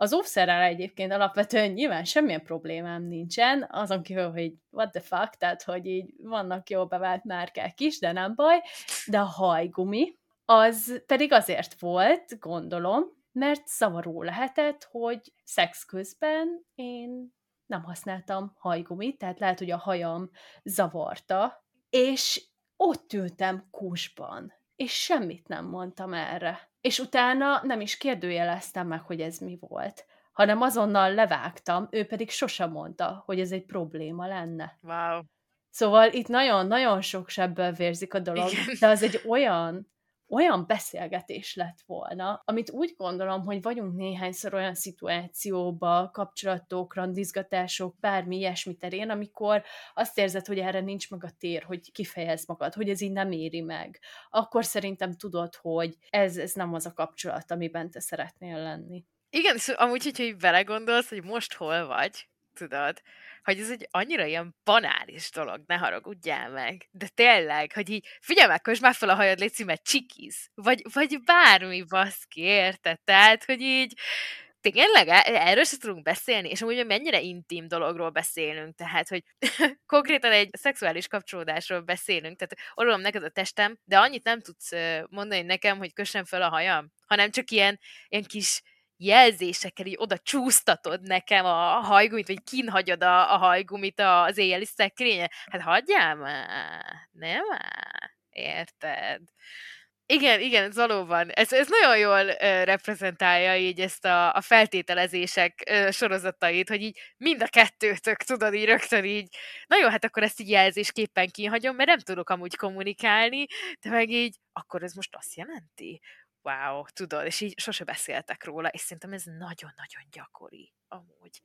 az óvszerrel egyébként alapvetően nyilván semmilyen problémám nincsen, azon kívül, hogy what the fuck, tehát hogy így vannak jó bevált márkák is, de nem baj, de a hajgumi, az pedig azért volt, gondolom, mert szavaró lehetett, hogy szex közben én nem használtam hajgumit, tehát lehet, hogy a hajam zavarta, és ott ültem kusban, és semmit nem mondtam erre. És utána nem is kérdőjeleztem meg, hogy ez mi volt, hanem azonnal levágtam, ő pedig sosem mondta, hogy ez egy probléma lenne. Wow. Szóval itt nagyon-nagyon sok sebből vérzik a dolog, Igen. de az egy olyan olyan beszélgetés lett volna, amit úgy gondolom, hogy vagyunk néhányszor olyan szituációba, kapcsolatok, randizgatások, bármi ilyesmi terén, amikor azt érzed, hogy erre nincs meg a tér, hogy kifejez magad, hogy ez így nem éri meg. Akkor szerintem tudod, hogy ez, ez nem az a kapcsolat, amiben te szeretnél lenni. Igen, szóval amúgy, hogyha vele gondolsz, hogy most hol vagy, tudod, hogy ez egy annyira ilyen banális dolog, ne haragudjál meg. De tényleg, hogy így, figyelj meg, most már fel a hajad, légy mert csikiz. Vagy, vagy bármi baszki, érted? Tehát, hogy így, tényleg e, erről sem tudunk beszélni, és amúgy mennyire intim dologról beszélünk, tehát, hogy [laughs] konkrétan egy szexuális kapcsolódásról beszélünk, tehát orolom neked a testem, de annyit nem tudsz mondani nekem, hogy kössem fel a hajam, hanem csak ilyen, ilyen kis jelzésekkel így oda csúsztatod nekem a hajgumit, vagy kinhagyod a, a hajgumit az éjjeli szekrénye. Hát hagyjál már, nem már, érted? Igen, igen, ez valóban. Ez, ez nagyon jól uh, reprezentálja így ezt a, a feltételezések uh, sorozatait, hogy így mind a kettőtök, tudod, így rögtön így, na jó, hát akkor ezt így jelzésképpen kihagyom, mert nem tudok amúgy kommunikálni, de meg így, akkor ez most azt jelenti, wow, tudod, és így sose beszéltek róla, és szerintem ez nagyon-nagyon gyakori, amúgy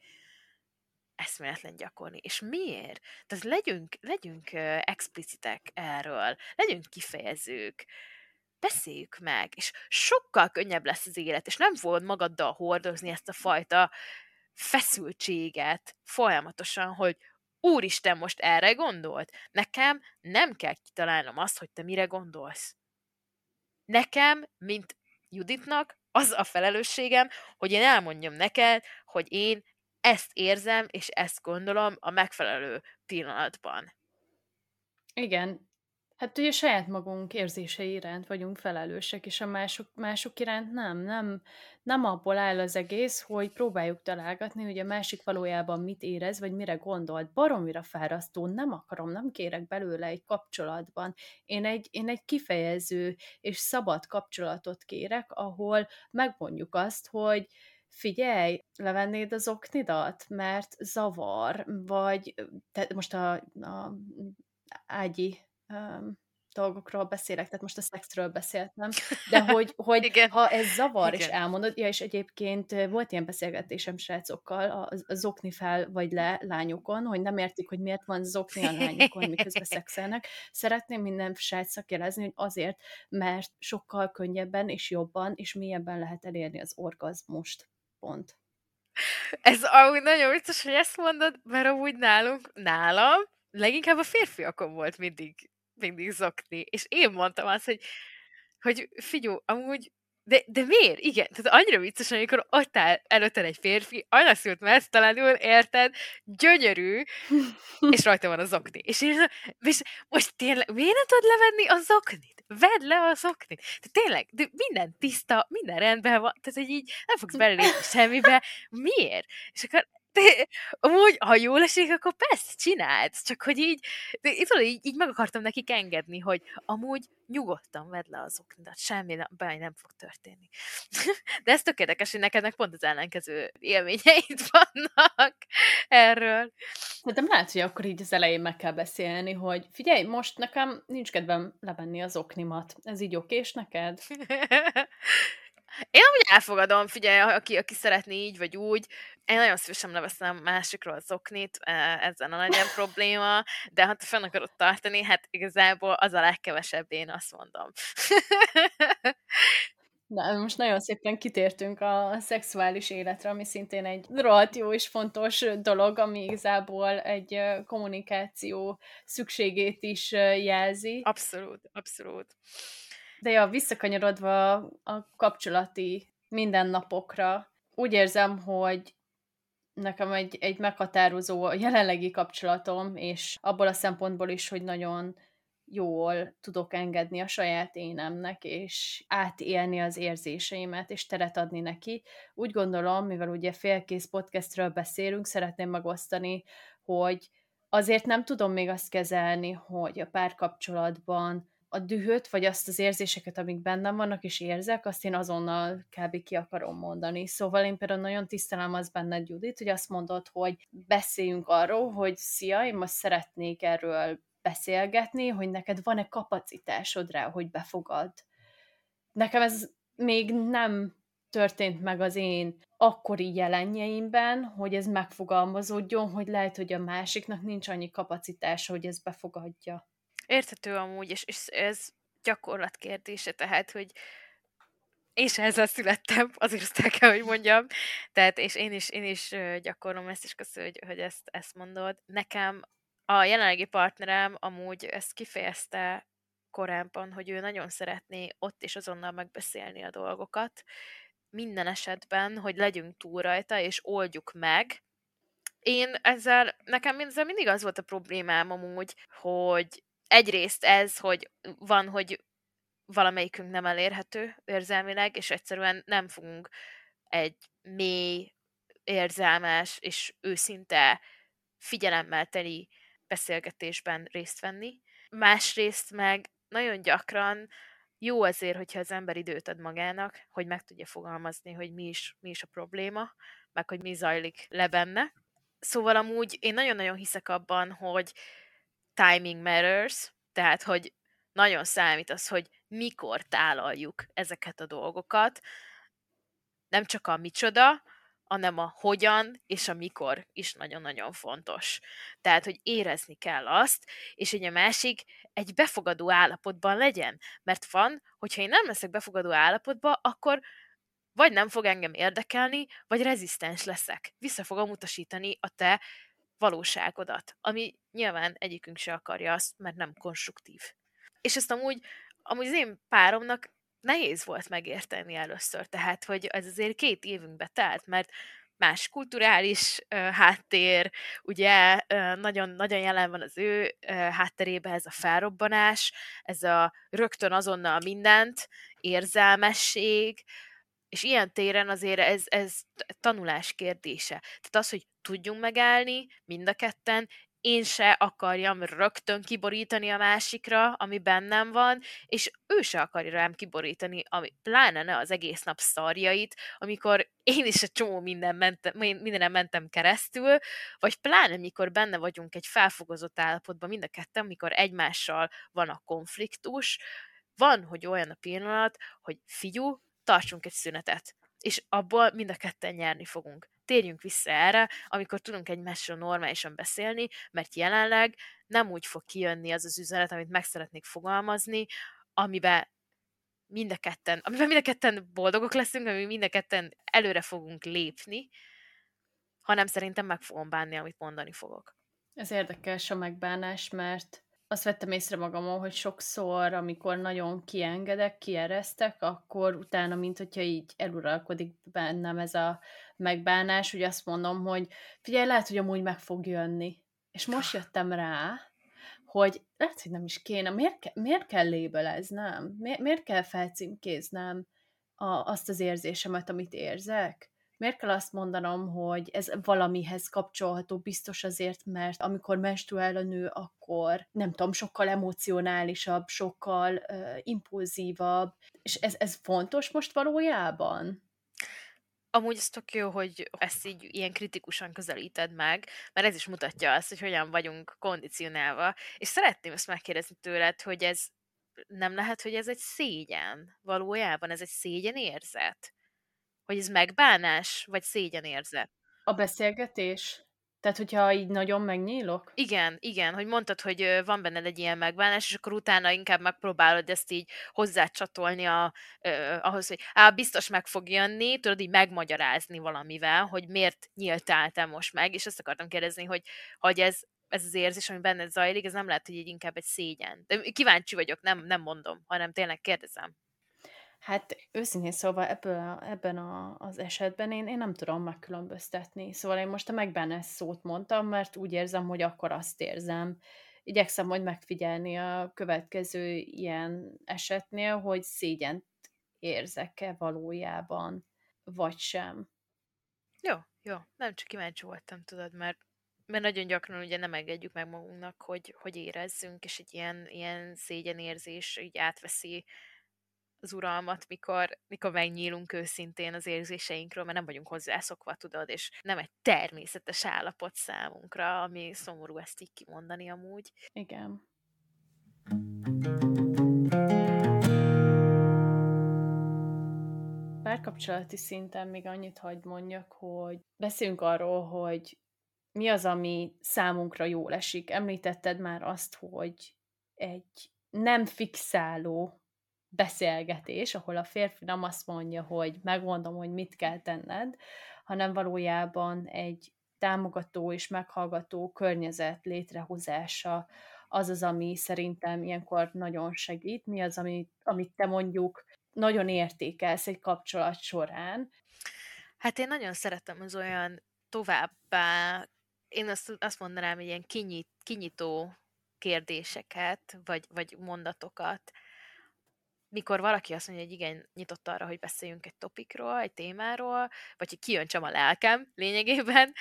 eszméletlen gyakori. És miért? Tehát legyünk, legyünk explicitek erről, legyünk kifejezők, beszéljük meg, és sokkal könnyebb lesz az élet, és nem fogod magaddal hordozni ezt a fajta feszültséget folyamatosan, hogy úristen, most erre gondolt? Nekem nem kell kitalálnom azt, hogy te mire gondolsz nekem, mint Juditnak, az a felelősségem, hogy én elmondjam neked, hogy én ezt érzem, és ezt gondolom a megfelelő pillanatban. Igen, Hát ugye saját magunk érzései iránt vagyunk felelősek, és a mások, mások iránt nem. nem. Nem abból áll az egész, hogy próbáljuk találgatni, hogy a másik valójában mit érez, vagy mire gondolt. Baromira fárasztó, nem akarom, nem kérek belőle egy kapcsolatban. Én egy, én egy kifejező és szabad kapcsolatot kérek, ahol megmondjuk azt, hogy figyelj, levennéd az oknidat, mert zavar, vagy te, most a, a ágyi um, dolgokról beszélek, tehát most a szexről beszéltem, de [laughs] hogy, hogy Igen. ha ez zavar, Igen. és elmondod, ja, és egyébként volt ilyen beszélgetésem srácokkal, a, a zokni fel vagy le lányokon, hogy nem értik, hogy miért van zokni a lányokon, miközben [laughs] szexelnek. Szeretném minden srácnak jelezni, hogy azért, mert sokkal könnyebben és jobban és mélyebben lehet elérni az orgazmust. Pont. Ez amúgy nagyon vicces, hogy ezt mondod, mert amúgy nálunk, nálam, leginkább a férfiakon volt mindig mindig zokni. És én mondtam azt, hogy, hogy figyú, amúgy de, de miért? Igen, tehát annyira vicces, amikor ott áll előtted egy férfi, annyaszült mesztelenül, érted, gyönyörű, és [laughs] rajta van a zokni. És én, és most tényleg, miért nem tudod levenni a zoknit? Vedd le a zoknit. De tényleg, de minden tiszta, minden rendben van, tehát hogy így nem fogsz belépni semmibe. Miért? És akkor de amúgy, ha jól esik, akkor persze, csináld, csak hogy így, de, tudod, így, így meg akartam nekik engedni, hogy amúgy nyugodtan vedd le az oknidat, semmi baj nem fog történni. De ez tökéletes, hogy nekednek pont az ellenkező élményeid [laughs] vannak erről. De lehet, hogy akkor így az elején meg kell beszélni, hogy figyelj, most nekem nincs kedvem levenni az oknimat. Ez így okés neked? [laughs] Én úgy elfogadom, figyelj, aki, aki szeretné így vagy úgy, én nagyon szívesen leveszem másikról az oknit, e, ezzel a legyen probléma, de ha te fenn akarod tartani, hát igazából az a legkevesebb, én azt mondom. Na, most nagyon szépen kitértünk a szexuális életre, ami szintén egy rohadt jó és fontos dolog, ami igazából egy kommunikáció szükségét is jelzi. Abszolút, abszolút. De ja, visszakanyarodva a kapcsolati mindennapokra, úgy érzem, hogy nekem egy, egy meghatározó a jelenlegi kapcsolatom, és abból a szempontból is, hogy nagyon jól tudok engedni a saját énemnek, és átélni az érzéseimet, és teret adni neki. Úgy gondolom, mivel ugye félkész podcastről beszélünk, szeretném megosztani, hogy azért nem tudom még azt kezelni, hogy a párkapcsolatban a dühöt, vagy azt az érzéseket, amik bennem vannak, és érzek, azt én azonnal kb. ki akarom mondani. Szóval én például nagyon tisztelem az benned, Judit, hogy azt mondod, hogy beszéljünk arról, hogy szia, én most szeretnék erről beszélgetni, hogy neked van-e kapacitásod rá, hogy befogad. Nekem ez még nem történt meg az én akkori jelenjeimben, hogy ez megfogalmazódjon, hogy lehet, hogy a másiknak nincs annyi kapacitása, hogy ez befogadja. Érthető amúgy, és, és ez gyakorlat kérdése, tehát, hogy és ezzel születtem, [laughs] azért azt el kell, hogy mondjam. Tehát, és én is, én is gyakorlom ezt, és köszönöm, hogy, hogy ezt, ezt mondod. Nekem a jelenlegi partnerem amúgy ezt kifejezte korábban, hogy ő nagyon szeretné ott és azonnal megbeszélni a dolgokat, minden esetben, hogy legyünk túl rajta, és oldjuk meg. Én ezzel, nekem ezzel mindig az volt a problémám amúgy, hogy egyrészt ez, hogy van, hogy valamelyikünk nem elérhető érzelmileg, és egyszerűen nem fogunk egy mély, érzelmes és őszinte figyelemmel teli beszélgetésben részt venni. Másrészt meg nagyon gyakran jó azért, hogyha az ember időt ad magának, hogy meg tudja fogalmazni, hogy mi is, mi is a probléma, meg hogy mi zajlik le benne. Szóval amúgy én nagyon-nagyon hiszek abban, hogy timing matters, tehát hogy nagyon számít az, hogy mikor tálaljuk ezeket a dolgokat, nem csak a micsoda, hanem a hogyan és a mikor is nagyon-nagyon fontos. Tehát, hogy érezni kell azt, és egy a másik egy befogadó állapotban legyen. Mert van, hogyha én nem leszek befogadó állapotban, akkor vagy nem fog engem érdekelni, vagy rezisztens leszek. Vissza fogom utasítani a te valóságodat, ami nyilván egyikünk se akarja azt, mert nem konstruktív. És ezt amúgy, amúgy az én páromnak nehéz volt megérteni először, tehát, hogy ez azért két évünkbe telt, mert más kulturális uh, háttér, ugye uh, nagyon, nagyon jelen van az ő uh, hátterébe ez a felrobbanás, ez a rögtön azonnal mindent, érzelmesség, és ilyen téren azért ez, ez tanulás kérdése. Tehát az, hogy tudjunk megállni mind a ketten, én se akarjam rögtön kiborítani a másikra, ami bennem van, és ő se akarja rám kiborítani, ami pláne ne az egész nap szarjait, amikor én is egy csomó minden mentem, mindenem mentem keresztül, vagy pláne mikor benne vagyunk egy felfogozott állapotban mind a ketten, amikor egymással van a konfliktus, van, hogy olyan a pillanat, hogy figyú, tartsunk egy szünetet és abból mind a ketten nyerni fogunk. Térjünk vissza erre, amikor tudunk egymásról normálisan beszélni, mert jelenleg nem úgy fog kijönni az az üzenet, amit meg szeretnék fogalmazni, amiben mind a ketten, amiben mind a ketten boldogok leszünk, amiben mind a ketten előre fogunk lépni, hanem szerintem meg fogom bánni, amit mondani fogok. Ez érdekes a megbánás, mert azt vettem észre magamon, hogy sokszor, amikor nagyon kiengedek, kieresztek, akkor utána, mint hogyha így eluralkodik bennem ez a megbánás, hogy azt mondom, hogy figyelj, lehet, hogy amúgy meg fog jönni. És most jöttem rá, hogy lehet, hogy nem is kéne, miért, ke- miért kell lébeleznem? Miért, miért kell felcímkéznem a, azt az érzésemet, amit érzek? Miért kell azt mondanom, hogy ez valamihez kapcsolható biztos azért, mert amikor menstruál a nő, akkor nem tudom, sokkal emocionálisabb, sokkal uh, impulzívabb, és ez, ez fontos most valójában? Amúgy ez tök jó, hogy ezt így ilyen kritikusan közelíted meg, mert ez is mutatja azt, hogy hogyan vagyunk kondicionálva, és szeretném ezt megkérdezni tőled, hogy ez nem lehet, hogy ez egy szégyen valójában, ez egy szégyen érzet? Hogy ez megbánás, vagy szégyenérzet? A beszélgetés? Tehát, hogyha így nagyon megnyílok? Igen, igen, hogy mondtad, hogy van benned egy ilyen megbánás, és akkor utána inkább megpróbálod ezt így hozzácsatolni a, uh, ahhoz, hogy á, biztos meg fog jönni, tudod így megmagyarázni valamivel, hogy miért nyíltál te most meg, és ezt akartam kérdezni, hogy, hogy ez, ez az érzés, ami benned zajlik, ez nem lehet, hogy így inkább egy szégyen. De kíváncsi vagyok, nem, nem mondom, hanem tényleg kérdezem. Hát őszintén szóval ebből ebben a, az esetben én, én nem tudom megkülönböztetni. Szóval én most a megbánás szót mondtam, mert úgy érzem, hogy akkor azt érzem. Igyekszem majd megfigyelni a következő ilyen esetnél, hogy szégyent érzek-e valójában, vagy sem. Jó, jó. Nem csak kíváncsi voltam, tudod, mert mert nagyon gyakran ugye nem engedjük meg magunknak, hogy, hogy érezzünk, és egy ilyen, ilyen szégyenérzés így átveszi az uralmat, mikor, mikor megnyílunk őszintén az érzéseinkről, mert nem vagyunk hozzászokva, tudod, és nem egy természetes állapot számunkra, ami szomorú ezt így kimondani amúgy. Igen. Párkapcsolati szinten még annyit hagy mondjak, hogy beszéljünk arról, hogy mi az, ami számunkra jól esik. Említetted már azt, hogy egy nem fixáló beszélgetés, ahol a férfi nem azt mondja, hogy megmondom, hogy mit kell tenned, hanem valójában egy támogató és meghallgató környezet létrehozása az az, ami szerintem ilyenkor nagyon segít. Mi az, amit, amit te mondjuk nagyon értékelsz egy kapcsolat során? Hát én nagyon szeretem az olyan továbbá, én azt, azt mondanám, hogy ilyen kinyit, kinyitó kérdéseket, vagy, vagy mondatokat, mikor valaki azt mondja, hogy igen, nyitott arra, hogy beszéljünk egy topikról, egy témáról, vagy hogy kijöntsem a lelkem lényegében,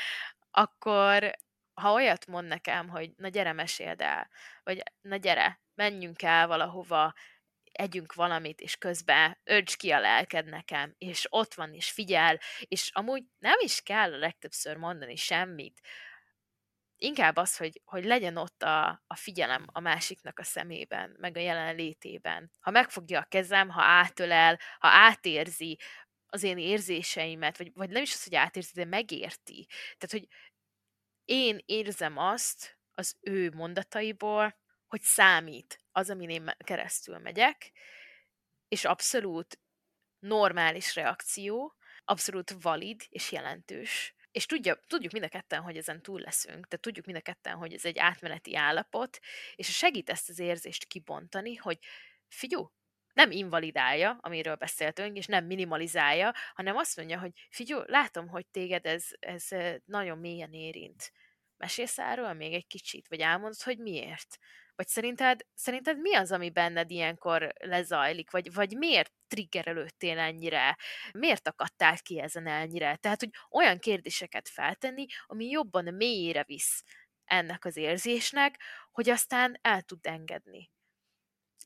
akkor ha olyat mond nekem, hogy na gyere, meséld el, vagy na gyere, menjünk el valahova, együnk valamit, és közben ölts ki a lelked nekem, és ott van, és figyel, és amúgy nem is kell a legtöbbször mondani semmit, inkább az, hogy, hogy legyen ott a, a figyelem a másiknak a szemében, meg a jelenlétében. Ha megfogja a kezem, ha átölel, ha átérzi az én érzéseimet, vagy, vagy nem is az, hogy átérzi, de megérti. Tehát, hogy én érzem azt az ő mondataiból, hogy számít az, amin én keresztül megyek, és abszolút normális reakció, abszolút valid és jelentős és tudja, tudjuk mind a ketten, hogy ezen túl leszünk, tehát tudjuk mind a ketten, hogy ez egy átmeneti állapot, és segít ezt az érzést kibontani, hogy figyú, nem invalidálja, amiről beszéltünk, és nem minimalizálja, hanem azt mondja, hogy figyú, látom, hogy téged ez, ez nagyon mélyen érint. Mesélsz erről még egy kicsit, vagy elmondod, hogy miért? Vagy szerinted, szerinted mi az, ami benned ilyenkor lezajlik? Vagy, vagy miért triggerelődtél ennyire? Miért akadtál ki ezen ennyire? Tehát, hogy olyan kérdéseket feltenni, ami jobban mélyére visz ennek az érzésnek, hogy aztán el tud engedni.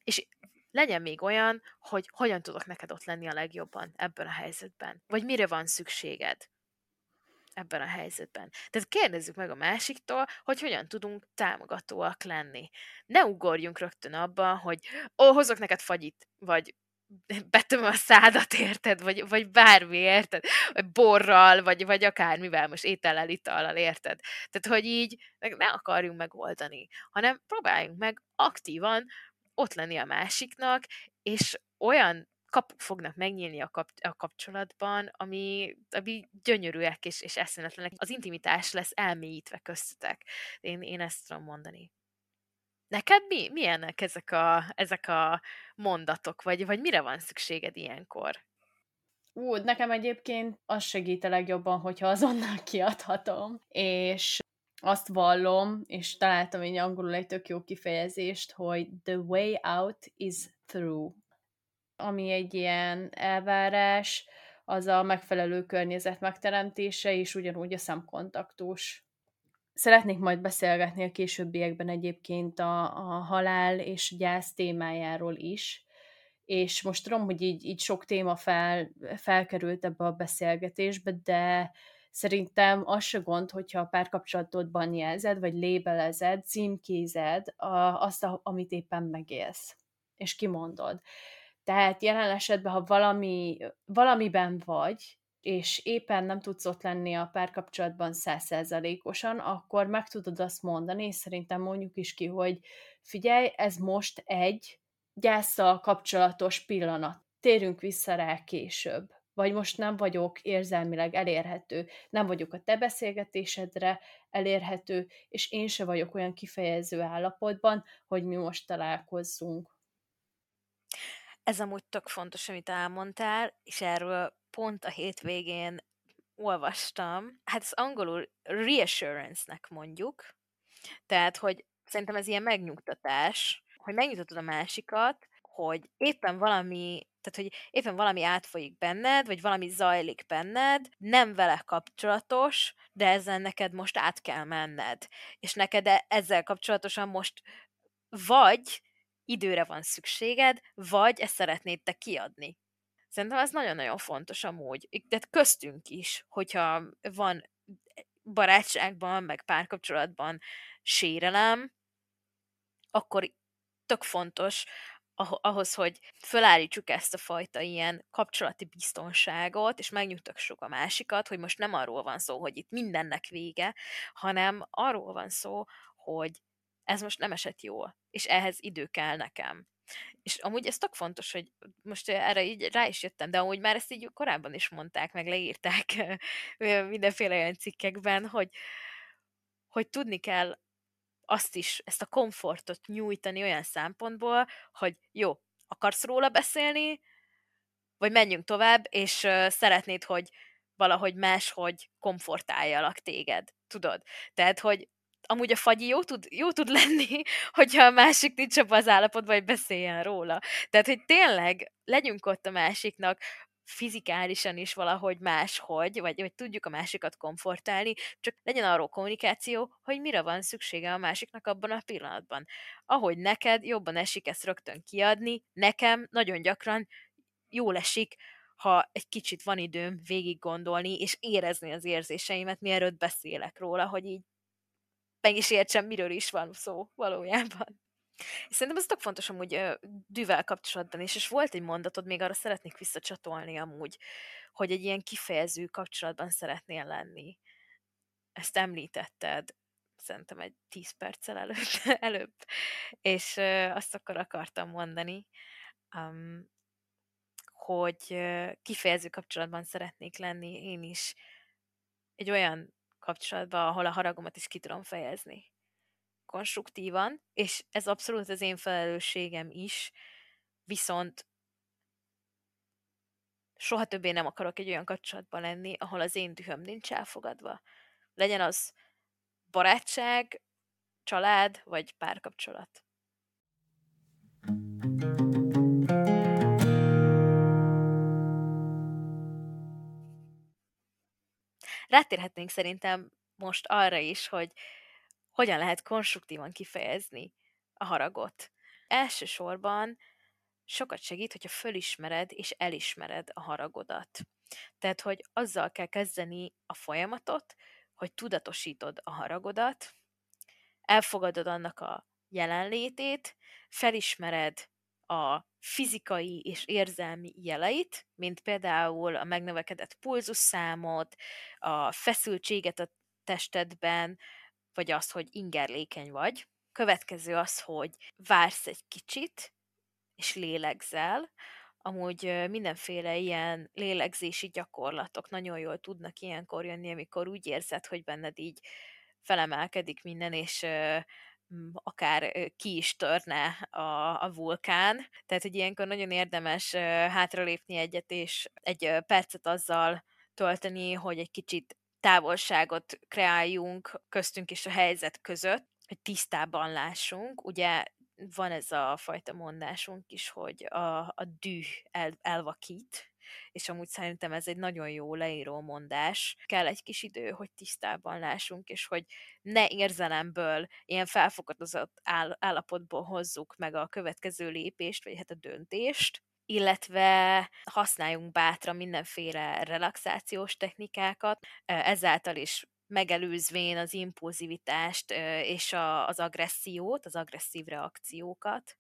És legyen még olyan, hogy hogyan tudok neked ott lenni a legjobban ebben a helyzetben. Vagy mire van szükséged ebben a helyzetben. Tehát kérdezzük meg a másiktól, hogy hogyan tudunk támogatóak lenni. Ne ugorjunk rögtön abba, hogy ó, hozok neked fagyit, vagy [laughs] betöm a szádat, érted? Vagy, vagy bármi, érted? Vagy borral, vagy, vagy akármivel, most étellel, itallal, érted? Tehát, hogy így ne akarjunk megoldani, hanem próbáljunk meg aktívan ott lenni a másiknak, és olyan kapuk fognak megnyílni a, kap, a kapcsolatban, ami, ami gyönyörűek és, és eszméletlenek. Az intimitás lesz elmélyítve köztetek. Én, én ezt tudom mondani. Neked mi, milyenek ezek a, ezek a mondatok, vagy, vagy mire van szükséged ilyenkor? Ú, nekem egyébként az segít a legjobban, hogyha azonnal kiadhatom, és azt vallom, és találtam egy angolul egy tök jó kifejezést, hogy the way out is through ami egy ilyen elvárás, az a megfelelő környezet megteremtése, és ugyanúgy a szemkontaktus. Szeretnék majd beszélgetni a későbbiekben egyébként a, a halál és gyász témájáról is, és most tudom, hogy így, így sok téma fel, felkerült ebbe a beszélgetésbe, de szerintem az se gond, hogyha a párkapcsolatodban jelzed, vagy lébelezed, címkézed a, azt, a, amit éppen megélsz, és kimondod. Tehát jelen esetben, ha valami, valamiben vagy, és éppen nem tudsz ott lenni a párkapcsolatban százszerzalékosan, akkor meg tudod azt mondani, és szerintem mondjuk is ki, hogy figyelj, ez most egy gyászsal kapcsolatos pillanat. Térünk vissza rá később. Vagy most nem vagyok érzelmileg elérhető, nem vagyok a te beszélgetésedre elérhető, és én se vagyok olyan kifejező állapotban, hogy mi most találkozzunk. Ez amúgy tök fontos, amit elmondtál, és erről pont a hétvégén olvastam. Hát ez angolul reassurance-nek mondjuk. Tehát, hogy szerintem ez ilyen megnyugtatás, hogy megnyugtatod a másikat, hogy éppen valami, tehát hogy éppen valami átfolyik benned, vagy valami zajlik benned, nem vele kapcsolatos, de ezzel neked most át kell menned. És neked e- ezzel kapcsolatosan most vagy időre van szükséged, vagy ezt szeretnéd te kiadni. Szerintem ez nagyon-nagyon fontos amúgy. Tehát köztünk is, hogyha van barátságban, meg párkapcsolatban sérelem, akkor tök fontos ahhoz, hogy fölállítsuk ezt a fajta ilyen kapcsolati biztonságot, és megnyugtassuk a másikat, hogy most nem arról van szó, hogy itt mindennek vége, hanem arról van szó, hogy ez most nem esett jól, és ehhez idő kell nekem. És amúgy ez tök fontos, hogy most erre így rá is jöttem, de amúgy már ezt így korábban is mondták, meg leírták mindenféle olyan cikkekben, hogy, hogy tudni kell azt is, ezt a komfortot nyújtani olyan szempontból, hogy jó, akarsz róla beszélni, vagy menjünk tovább, és szeretnéd, hogy valahogy máshogy komfortáljalak téged, tudod? Tehát, hogy amúgy a fagyi jó tud, jó tud lenni, [laughs] hogyha a másik nincs abban az állapotban, hogy beszéljen róla. Tehát, hogy tényleg legyünk ott a másiknak, fizikálisan is valahogy máshogy, vagy, vagy tudjuk a másikat komfortálni, csak legyen arról kommunikáció, hogy mire van szüksége a másiknak abban a pillanatban. Ahogy neked jobban esik ezt rögtön kiadni, nekem nagyon gyakran jól esik, ha egy kicsit van időm végig gondolni, és érezni az érzéseimet, mielőtt beszélek róla, hogy így meg is értsem, miről is van szó valójában. És szerintem ez tök fontos amúgy dűvel kapcsolatban is, és volt egy mondatod, még arra szeretnék visszacsatolni amúgy, hogy egy ilyen kifejező kapcsolatban szeretnél lenni. Ezt említetted, szerintem egy tíz perccel előbb, [laughs] előbb. és azt akkor akartam mondani, um, hogy kifejező kapcsolatban szeretnék lenni én is egy olyan kapcsolatban, ahol a haragomat is ki tudom fejezni konstruktívan, és ez abszolút az én felelősségem is, viszont soha többé nem akarok egy olyan kapcsolatban lenni, ahol az én dühöm nincs elfogadva. Legyen az barátság, család vagy párkapcsolat. Rátérhetnénk szerintem most arra is, hogy hogyan lehet konstruktívan kifejezni a haragot. Elsősorban sokat segít, hogyha fölismered és elismered a haragodat. Tehát, hogy azzal kell kezdeni a folyamatot, hogy tudatosítod a haragodat, elfogadod annak a jelenlétét, felismered a fizikai és érzelmi jeleit, mint például a megnövekedett pulzusszámot, a feszültséget a testedben, vagy az, hogy ingerlékeny vagy. Következő az, hogy vársz egy kicsit, és lélegzel. Amúgy mindenféle ilyen lélegzési gyakorlatok nagyon jól tudnak ilyenkor jönni, amikor úgy érzed, hogy benned így felemelkedik minden, és akár ki is törne a, a vulkán. Tehát, hogy ilyenkor nagyon érdemes hátralépni egyet, és egy percet azzal tölteni, hogy egy kicsit távolságot kreáljunk köztünk és a helyzet között, hogy tisztában lássunk. Ugye van ez a fajta mondásunk is, hogy a, a düh el, elvakít, és amúgy szerintem ez egy nagyon jó leíró mondás. Kell egy kis idő, hogy tisztában lássunk, és hogy ne érzelemből, ilyen felfogadozott áll, állapotból hozzuk meg a következő lépést, vagy hát a döntést, illetve használjunk bátran mindenféle relaxációs technikákat, ezáltal is megelőzvén az impulzivitást és az agressziót, az agresszív reakciókat.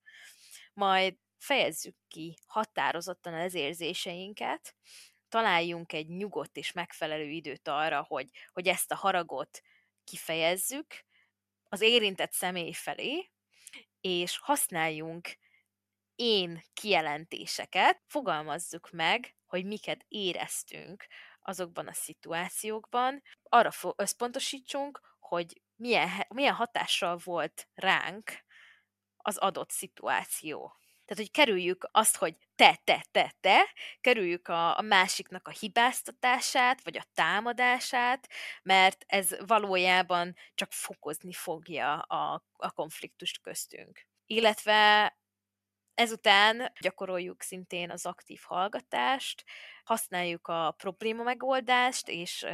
Majd fejezzük ki határozottan az érzéseinket, találjunk egy nyugodt és megfelelő időt arra, hogy, hogy ezt a haragot kifejezzük az érintett személy felé, és használjunk én kijelentéseket, fogalmazzuk meg, hogy miket éreztünk azokban a szituációkban, arra összpontosítsunk, hogy milyen, milyen hatással volt ránk az adott szituáció. Tehát, hogy kerüljük azt, hogy te, te, te, te, kerüljük a, a másiknak a hibáztatását, vagy a támadását, mert ez valójában csak fokozni fogja a, a konfliktust köztünk. Illetve Ezután gyakoroljuk szintén az aktív hallgatást, használjuk a probléma megoldást és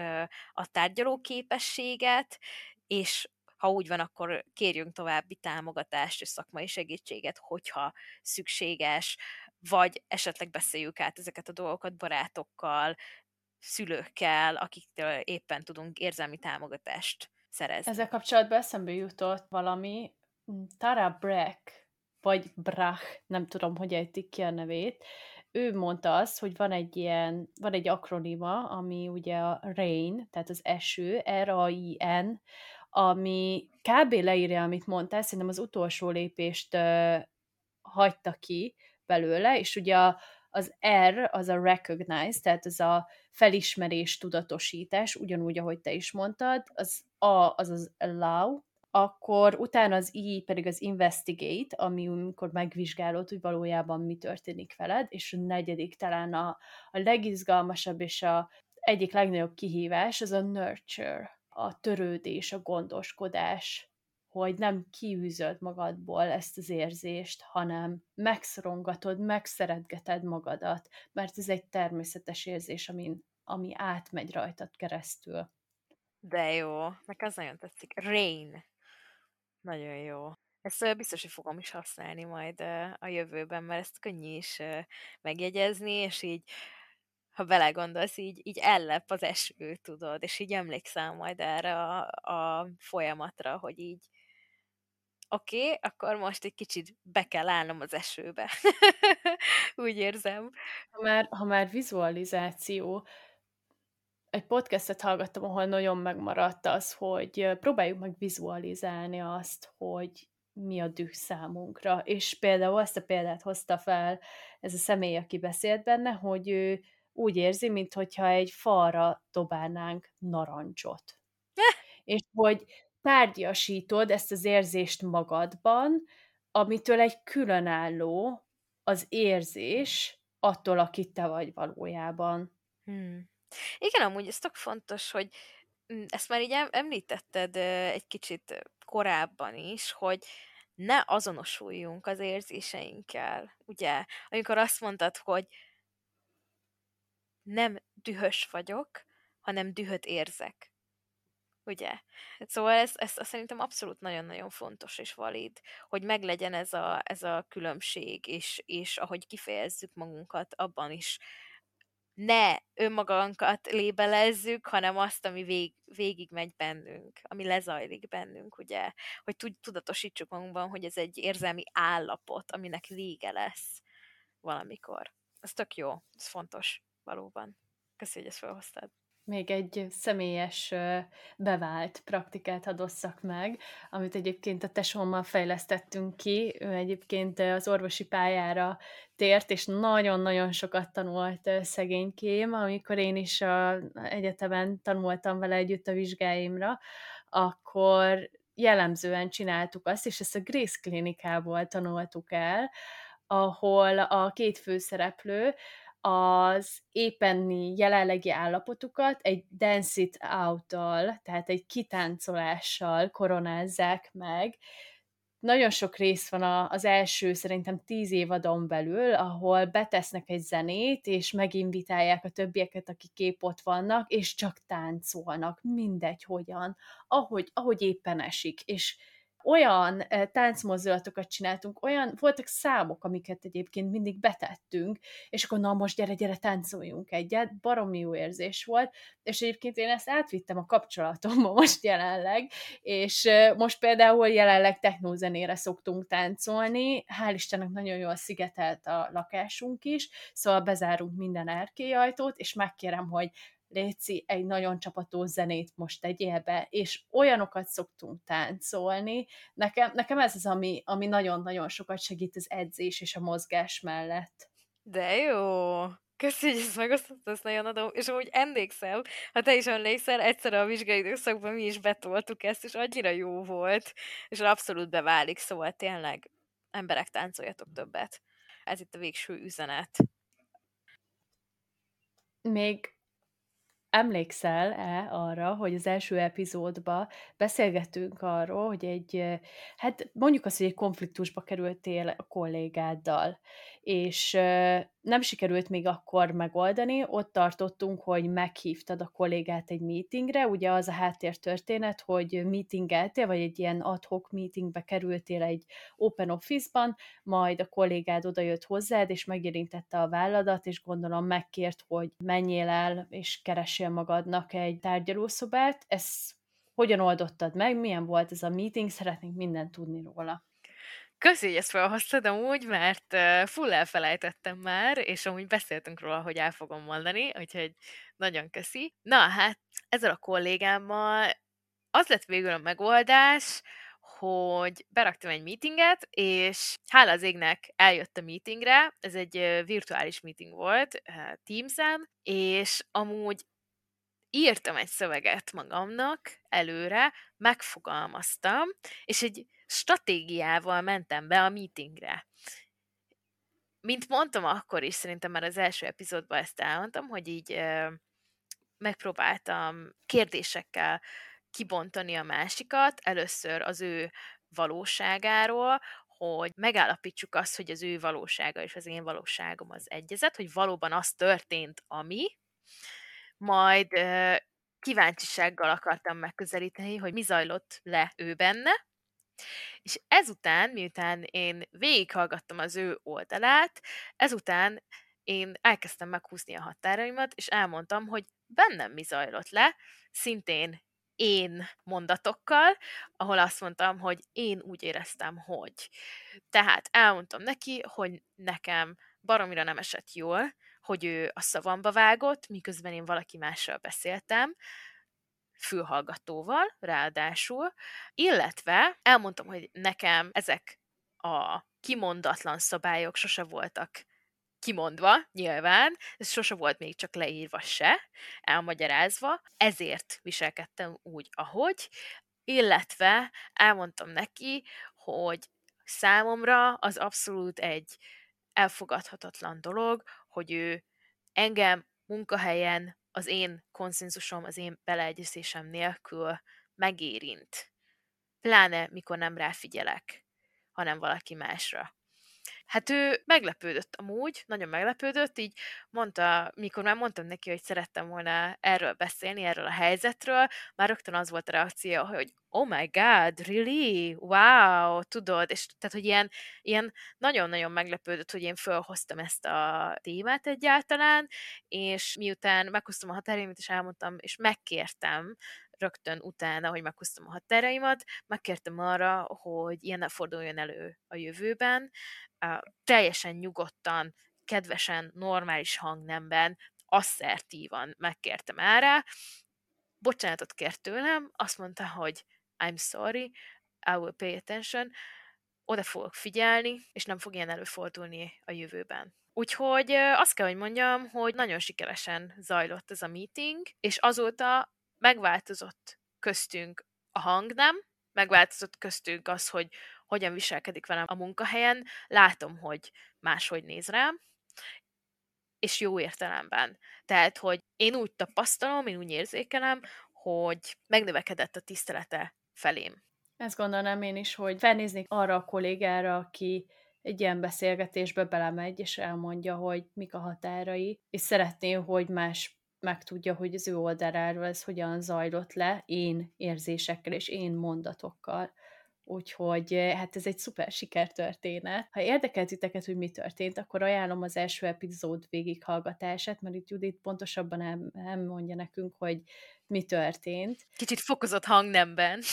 a tárgyaló képességet, és ha úgy van, akkor kérjünk további támogatást és szakmai segítséget, hogyha szükséges, vagy esetleg beszéljük át ezeket a dolgokat barátokkal, szülőkkel, akiktől éppen tudunk érzelmi támogatást szerezni. Ezzel kapcsolatban eszembe jutott valami, Tara Breck, vagy Brach, nem tudom, hogy ejtik ki a nevét, ő mondta azt, hogy van egy ilyen, van egy akronima, ami ugye a RAIN, tehát az eső, R-A-I-N, ami kb. leírja, amit mondtál, szerintem az utolsó lépést uh, hagyta ki belőle, és ugye az R az a recognize, tehát az a felismerés, tudatosítás, ugyanúgy, ahogy te is mondtad, az A az az allow, akkor utána az I pedig az investigate, ami amikor megvizsgálod, hogy valójában mi történik veled, és a negyedik talán a, a legizgalmasabb és a egyik legnagyobb kihívás, az a nurture, a törődés, a gondoskodás, hogy nem kiűzöd magadból ezt az érzést, hanem megszorongatod, megszeretgeted magadat, mert ez egy természetes érzés, ami, ami átmegy rajtad keresztül. De jó, meg az nagyon tetszik. Rain. Nagyon jó. Ezt biztos, hogy fogom is használni majd a jövőben, mert ezt könnyű is megjegyezni, és így ha belegondolsz, így, így ellep az eső, tudod, és így emlékszel majd erre a, a folyamatra, hogy így oké, okay, akkor most egy kicsit be kell állnom az esőbe. [laughs] Úgy érzem. Ha már, ha már vizualizáció, egy podcastet hallgattam, ahol nagyon megmaradt az, hogy próbáljuk meg vizualizálni azt, hogy mi a düh számunkra. És például azt a példát hozta fel ez a személy, aki beszélt benne, hogy ő úgy érzi, mintha egy falra dobálnánk narancsot. [laughs] és hogy tárgyasítod ezt az érzést magadban, amitől egy különálló az érzés attól, aki te vagy valójában. Hmm. Igen, amúgy ez tök fontos, hogy mm, ezt már így említetted egy kicsit korábban is, hogy ne azonosuljunk az érzéseinkkel, ugye? Amikor azt mondtad, hogy nem dühös vagyok, hanem dühöt érzek. Ugye? Szóval ez, ez, szerintem abszolút nagyon-nagyon fontos és valid, hogy meglegyen ez a, ez a különbség, és, és ahogy kifejezzük magunkat, abban is ne önmagunkat lébelezzük, hanem azt, ami vég, végig megy bennünk, ami lezajlik bennünk, ugye, hogy tudatosítsuk magunkban, hogy ez egy érzelmi állapot, aminek vége lesz valamikor. Ez tök jó, ez fontos, valóban. Köszönjük, hogy ezt felhoztad még egy személyes bevált praktikát adosszak meg, amit egyébként a tesómmal fejlesztettünk ki. Ő egyébként az orvosi pályára tért, és nagyon-nagyon sokat tanult szegénykém, amikor én is a egyetemen tanultam vele együtt a vizsgáimra, akkor jellemzően csináltuk azt, és ezt a Grace klinikából tanultuk el, ahol a két főszereplő az éppenni jelenlegi állapotukat egy dance it out-tal, tehát egy kitáncolással koronázzák meg. Nagyon sok rész van az első, szerintem tíz évadon belül, ahol betesznek egy zenét, és meginvitálják a többieket, akik kép ott vannak, és csak táncolnak, mindegy hogyan, ahogy, ahogy éppen esik, és olyan táncmozdulatokat csináltunk, olyan, voltak számok, amiket egyébként mindig betettünk, és akkor na most gyere, gyere, táncoljunk egyet, baromi jó érzés volt, és egyébként én ezt átvittem a kapcsolatomba [laughs] most jelenleg, és most például jelenleg technózenére szoktunk táncolni, hál' Istennek nagyon jól szigetelt a lakásunk is, szóval bezárunk minden erkélyajtót, és megkérem, hogy Léci, egy nagyon csapató zenét most tegyél be, és olyanokat szoktunk táncolni. Nekem, nekem ez az, ami, ami nagyon-nagyon sokat segít az edzés és a mozgás mellett. De jó! Köszi, hogy ezt megosztottad, ezt nagyon adom. És amúgy emlékszem, ha te is emlékszel, egyszer a vizsgai időszakban mi is betoltuk ezt, és annyira jó volt, és abszolút beválik, szóval tényleg emberek táncoljatok többet. Ez itt a végső üzenet. Még emlékszel-e arra, hogy az első epizódban beszélgettünk arról, hogy egy, hát mondjuk azt, hogy egy konfliktusba kerültél a kollégáddal, és nem sikerült még akkor megoldani, ott tartottunk, hogy meghívtad a kollégát egy meetingre, ugye az a háttértörténet, hogy meetingeltél, vagy egy ilyen adhok meetingbe kerültél egy open office-ban, majd a kollégád odajött hozzád, és megérintette a válladat, és gondolom megkért, hogy menjél el, és keressél magadnak egy tárgyalószobát. Ezt hogyan oldottad meg? Milyen volt ez a meeting? Szeretnénk mindent tudni róla. Köszi, hogy ezt felhoztad amúgy, mert full elfelejtettem már, és amúgy beszéltünk róla, hogy el fogom mondani, úgyhogy nagyon köszi. Na hát, ezzel a kollégámmal az lett végül a megoldás, hogy beraktam egy meetinget, és hála az égnek eljött a meetingre, ez egy virtuális meeting volt Teams-en, és amúgy írtam egy szöveget magamnak előre, megfogalmaztam, és egy stratégiával mentem be a meetingre. Mint mondtam akkor is, szerintem már az első epizódban ezt elmondtam, hogy így megpróbáltam kérdésekkel kibontani a másikat, először az ő valóságáról, hogy megállapítsuk azt, hogy az ő valósága és az én valóságom az egyezet, hogy valóban az történt, ami, majd kíváncsisággal akartam megközelíteni, hogy mi zajlott le ő benne, és ezután, miután én végighallgattam az ő oldalát, ezután én elkezdtem meghúzni a határaimat, és elmondtam, hogy bennem mi zajlott le, szintén én mondatokkal, ahol azt mondtam, hogy én úgy éreztem, hogy. Tehát elmondtam neki, hogy nekem baromira nem esett jól, hogy ő a szavamba vágott, miközben én valaki mással beszéltem, fülhallgatóval, ráadásul, illetve elmondtam, hogy nekem ezek a kimondatlan szabályok sose voltak kimondva, nyilván, ez sose volt még csak leírva se, elmagyarázva, ezért viselkedtem úgy, ahogy, illetve elmondtam neki, hogy számomra az abszolút egy elfogadhatatlan dolog, hogy ő engem munkahelyen az én konszenzusom, az én beleegyezésem nélkül megérint. Pláne, mikor nem ráfigyelek, hanem valaki másra. Hát ő meglepődött amúgy, nagyon meglepődött, így mondta, mikor már mondtam neki, hogy szerettem volna erről beszélni, erről a helyzetről, már rögtön az volt a reakció, hogy oh my god, really? Wow, tudod, és tehát, hogy ilyen, ilyen nagyon-nagyon meglepődött, hogy én felhoztam ezt a témát egyáltalán, és miután meghoztam a határémet, és elmondtam, és megkértem rögtön utána, hogy meghoztam a határaimat, megkértem arra, hogy ilyen ne forduljon elő a jövőben, teljesen nyugodtan, kedvesen, normális hangnemben, asszertívan megkértem erre, bocsánatot kért tőlem, azt mondta, hogy I'm sorry, I will pay attention, oda fogok figyelni, és nem fog ilyen előfordulni a jövőben. Úgyhogy azt kell, hogy mondjam, hogy nagyon sikeresen zajlott ez a meeting, és azóta megváltozott köztünk a hangnem, megváltozott köztünk az, hogy hogyan viselkedik velem a munkahelyen, látom, hogy máshogy néz rám, és jó értelemben. Tehát, hogy én úgy tapasztalom, én úgy érzékelem, hogy megnövekedett a tisztelete felém. Ezt gondolnám én is, hogy felnéznék arra a kollégára, aki egy ilyen beszélgetésbe belemegy, és elmondja, hogy mik a határai, és szeretné, hogy más megtudja, hogy az ő oldaláról ez hogyan zajlott le, én érzésekkel és én mondatokkal. Úgyhogy hát ez egy szuper sikertörténet. Ha érdekel titeket, hogy mi történt, akkor ajánlom az első epizód végighallgatását, mert itt Judit pontosabban nem, nem mondja nekünk, hogy mi történt. Kicsit fokozott hangnemben. [laughs]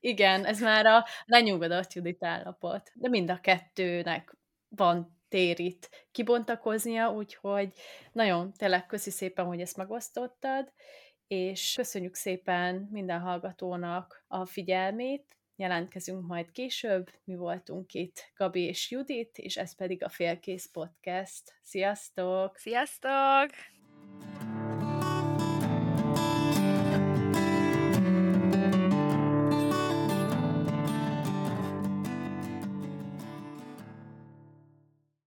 Igen, ez már a lenyugodott Judit állapot. De mind a kettőnek van térít kibontakoznia, úgyhogy nagyon tényleg köszi szépen, hogy ezt megosztottad, és köszönjük szépen minden hallgatónak a figyelmét, jelentkezünk majd később, mi voltunk itt Gabi és Judit, és ez pedig a Félkész Podcast. Sziasztok! Sziasztok!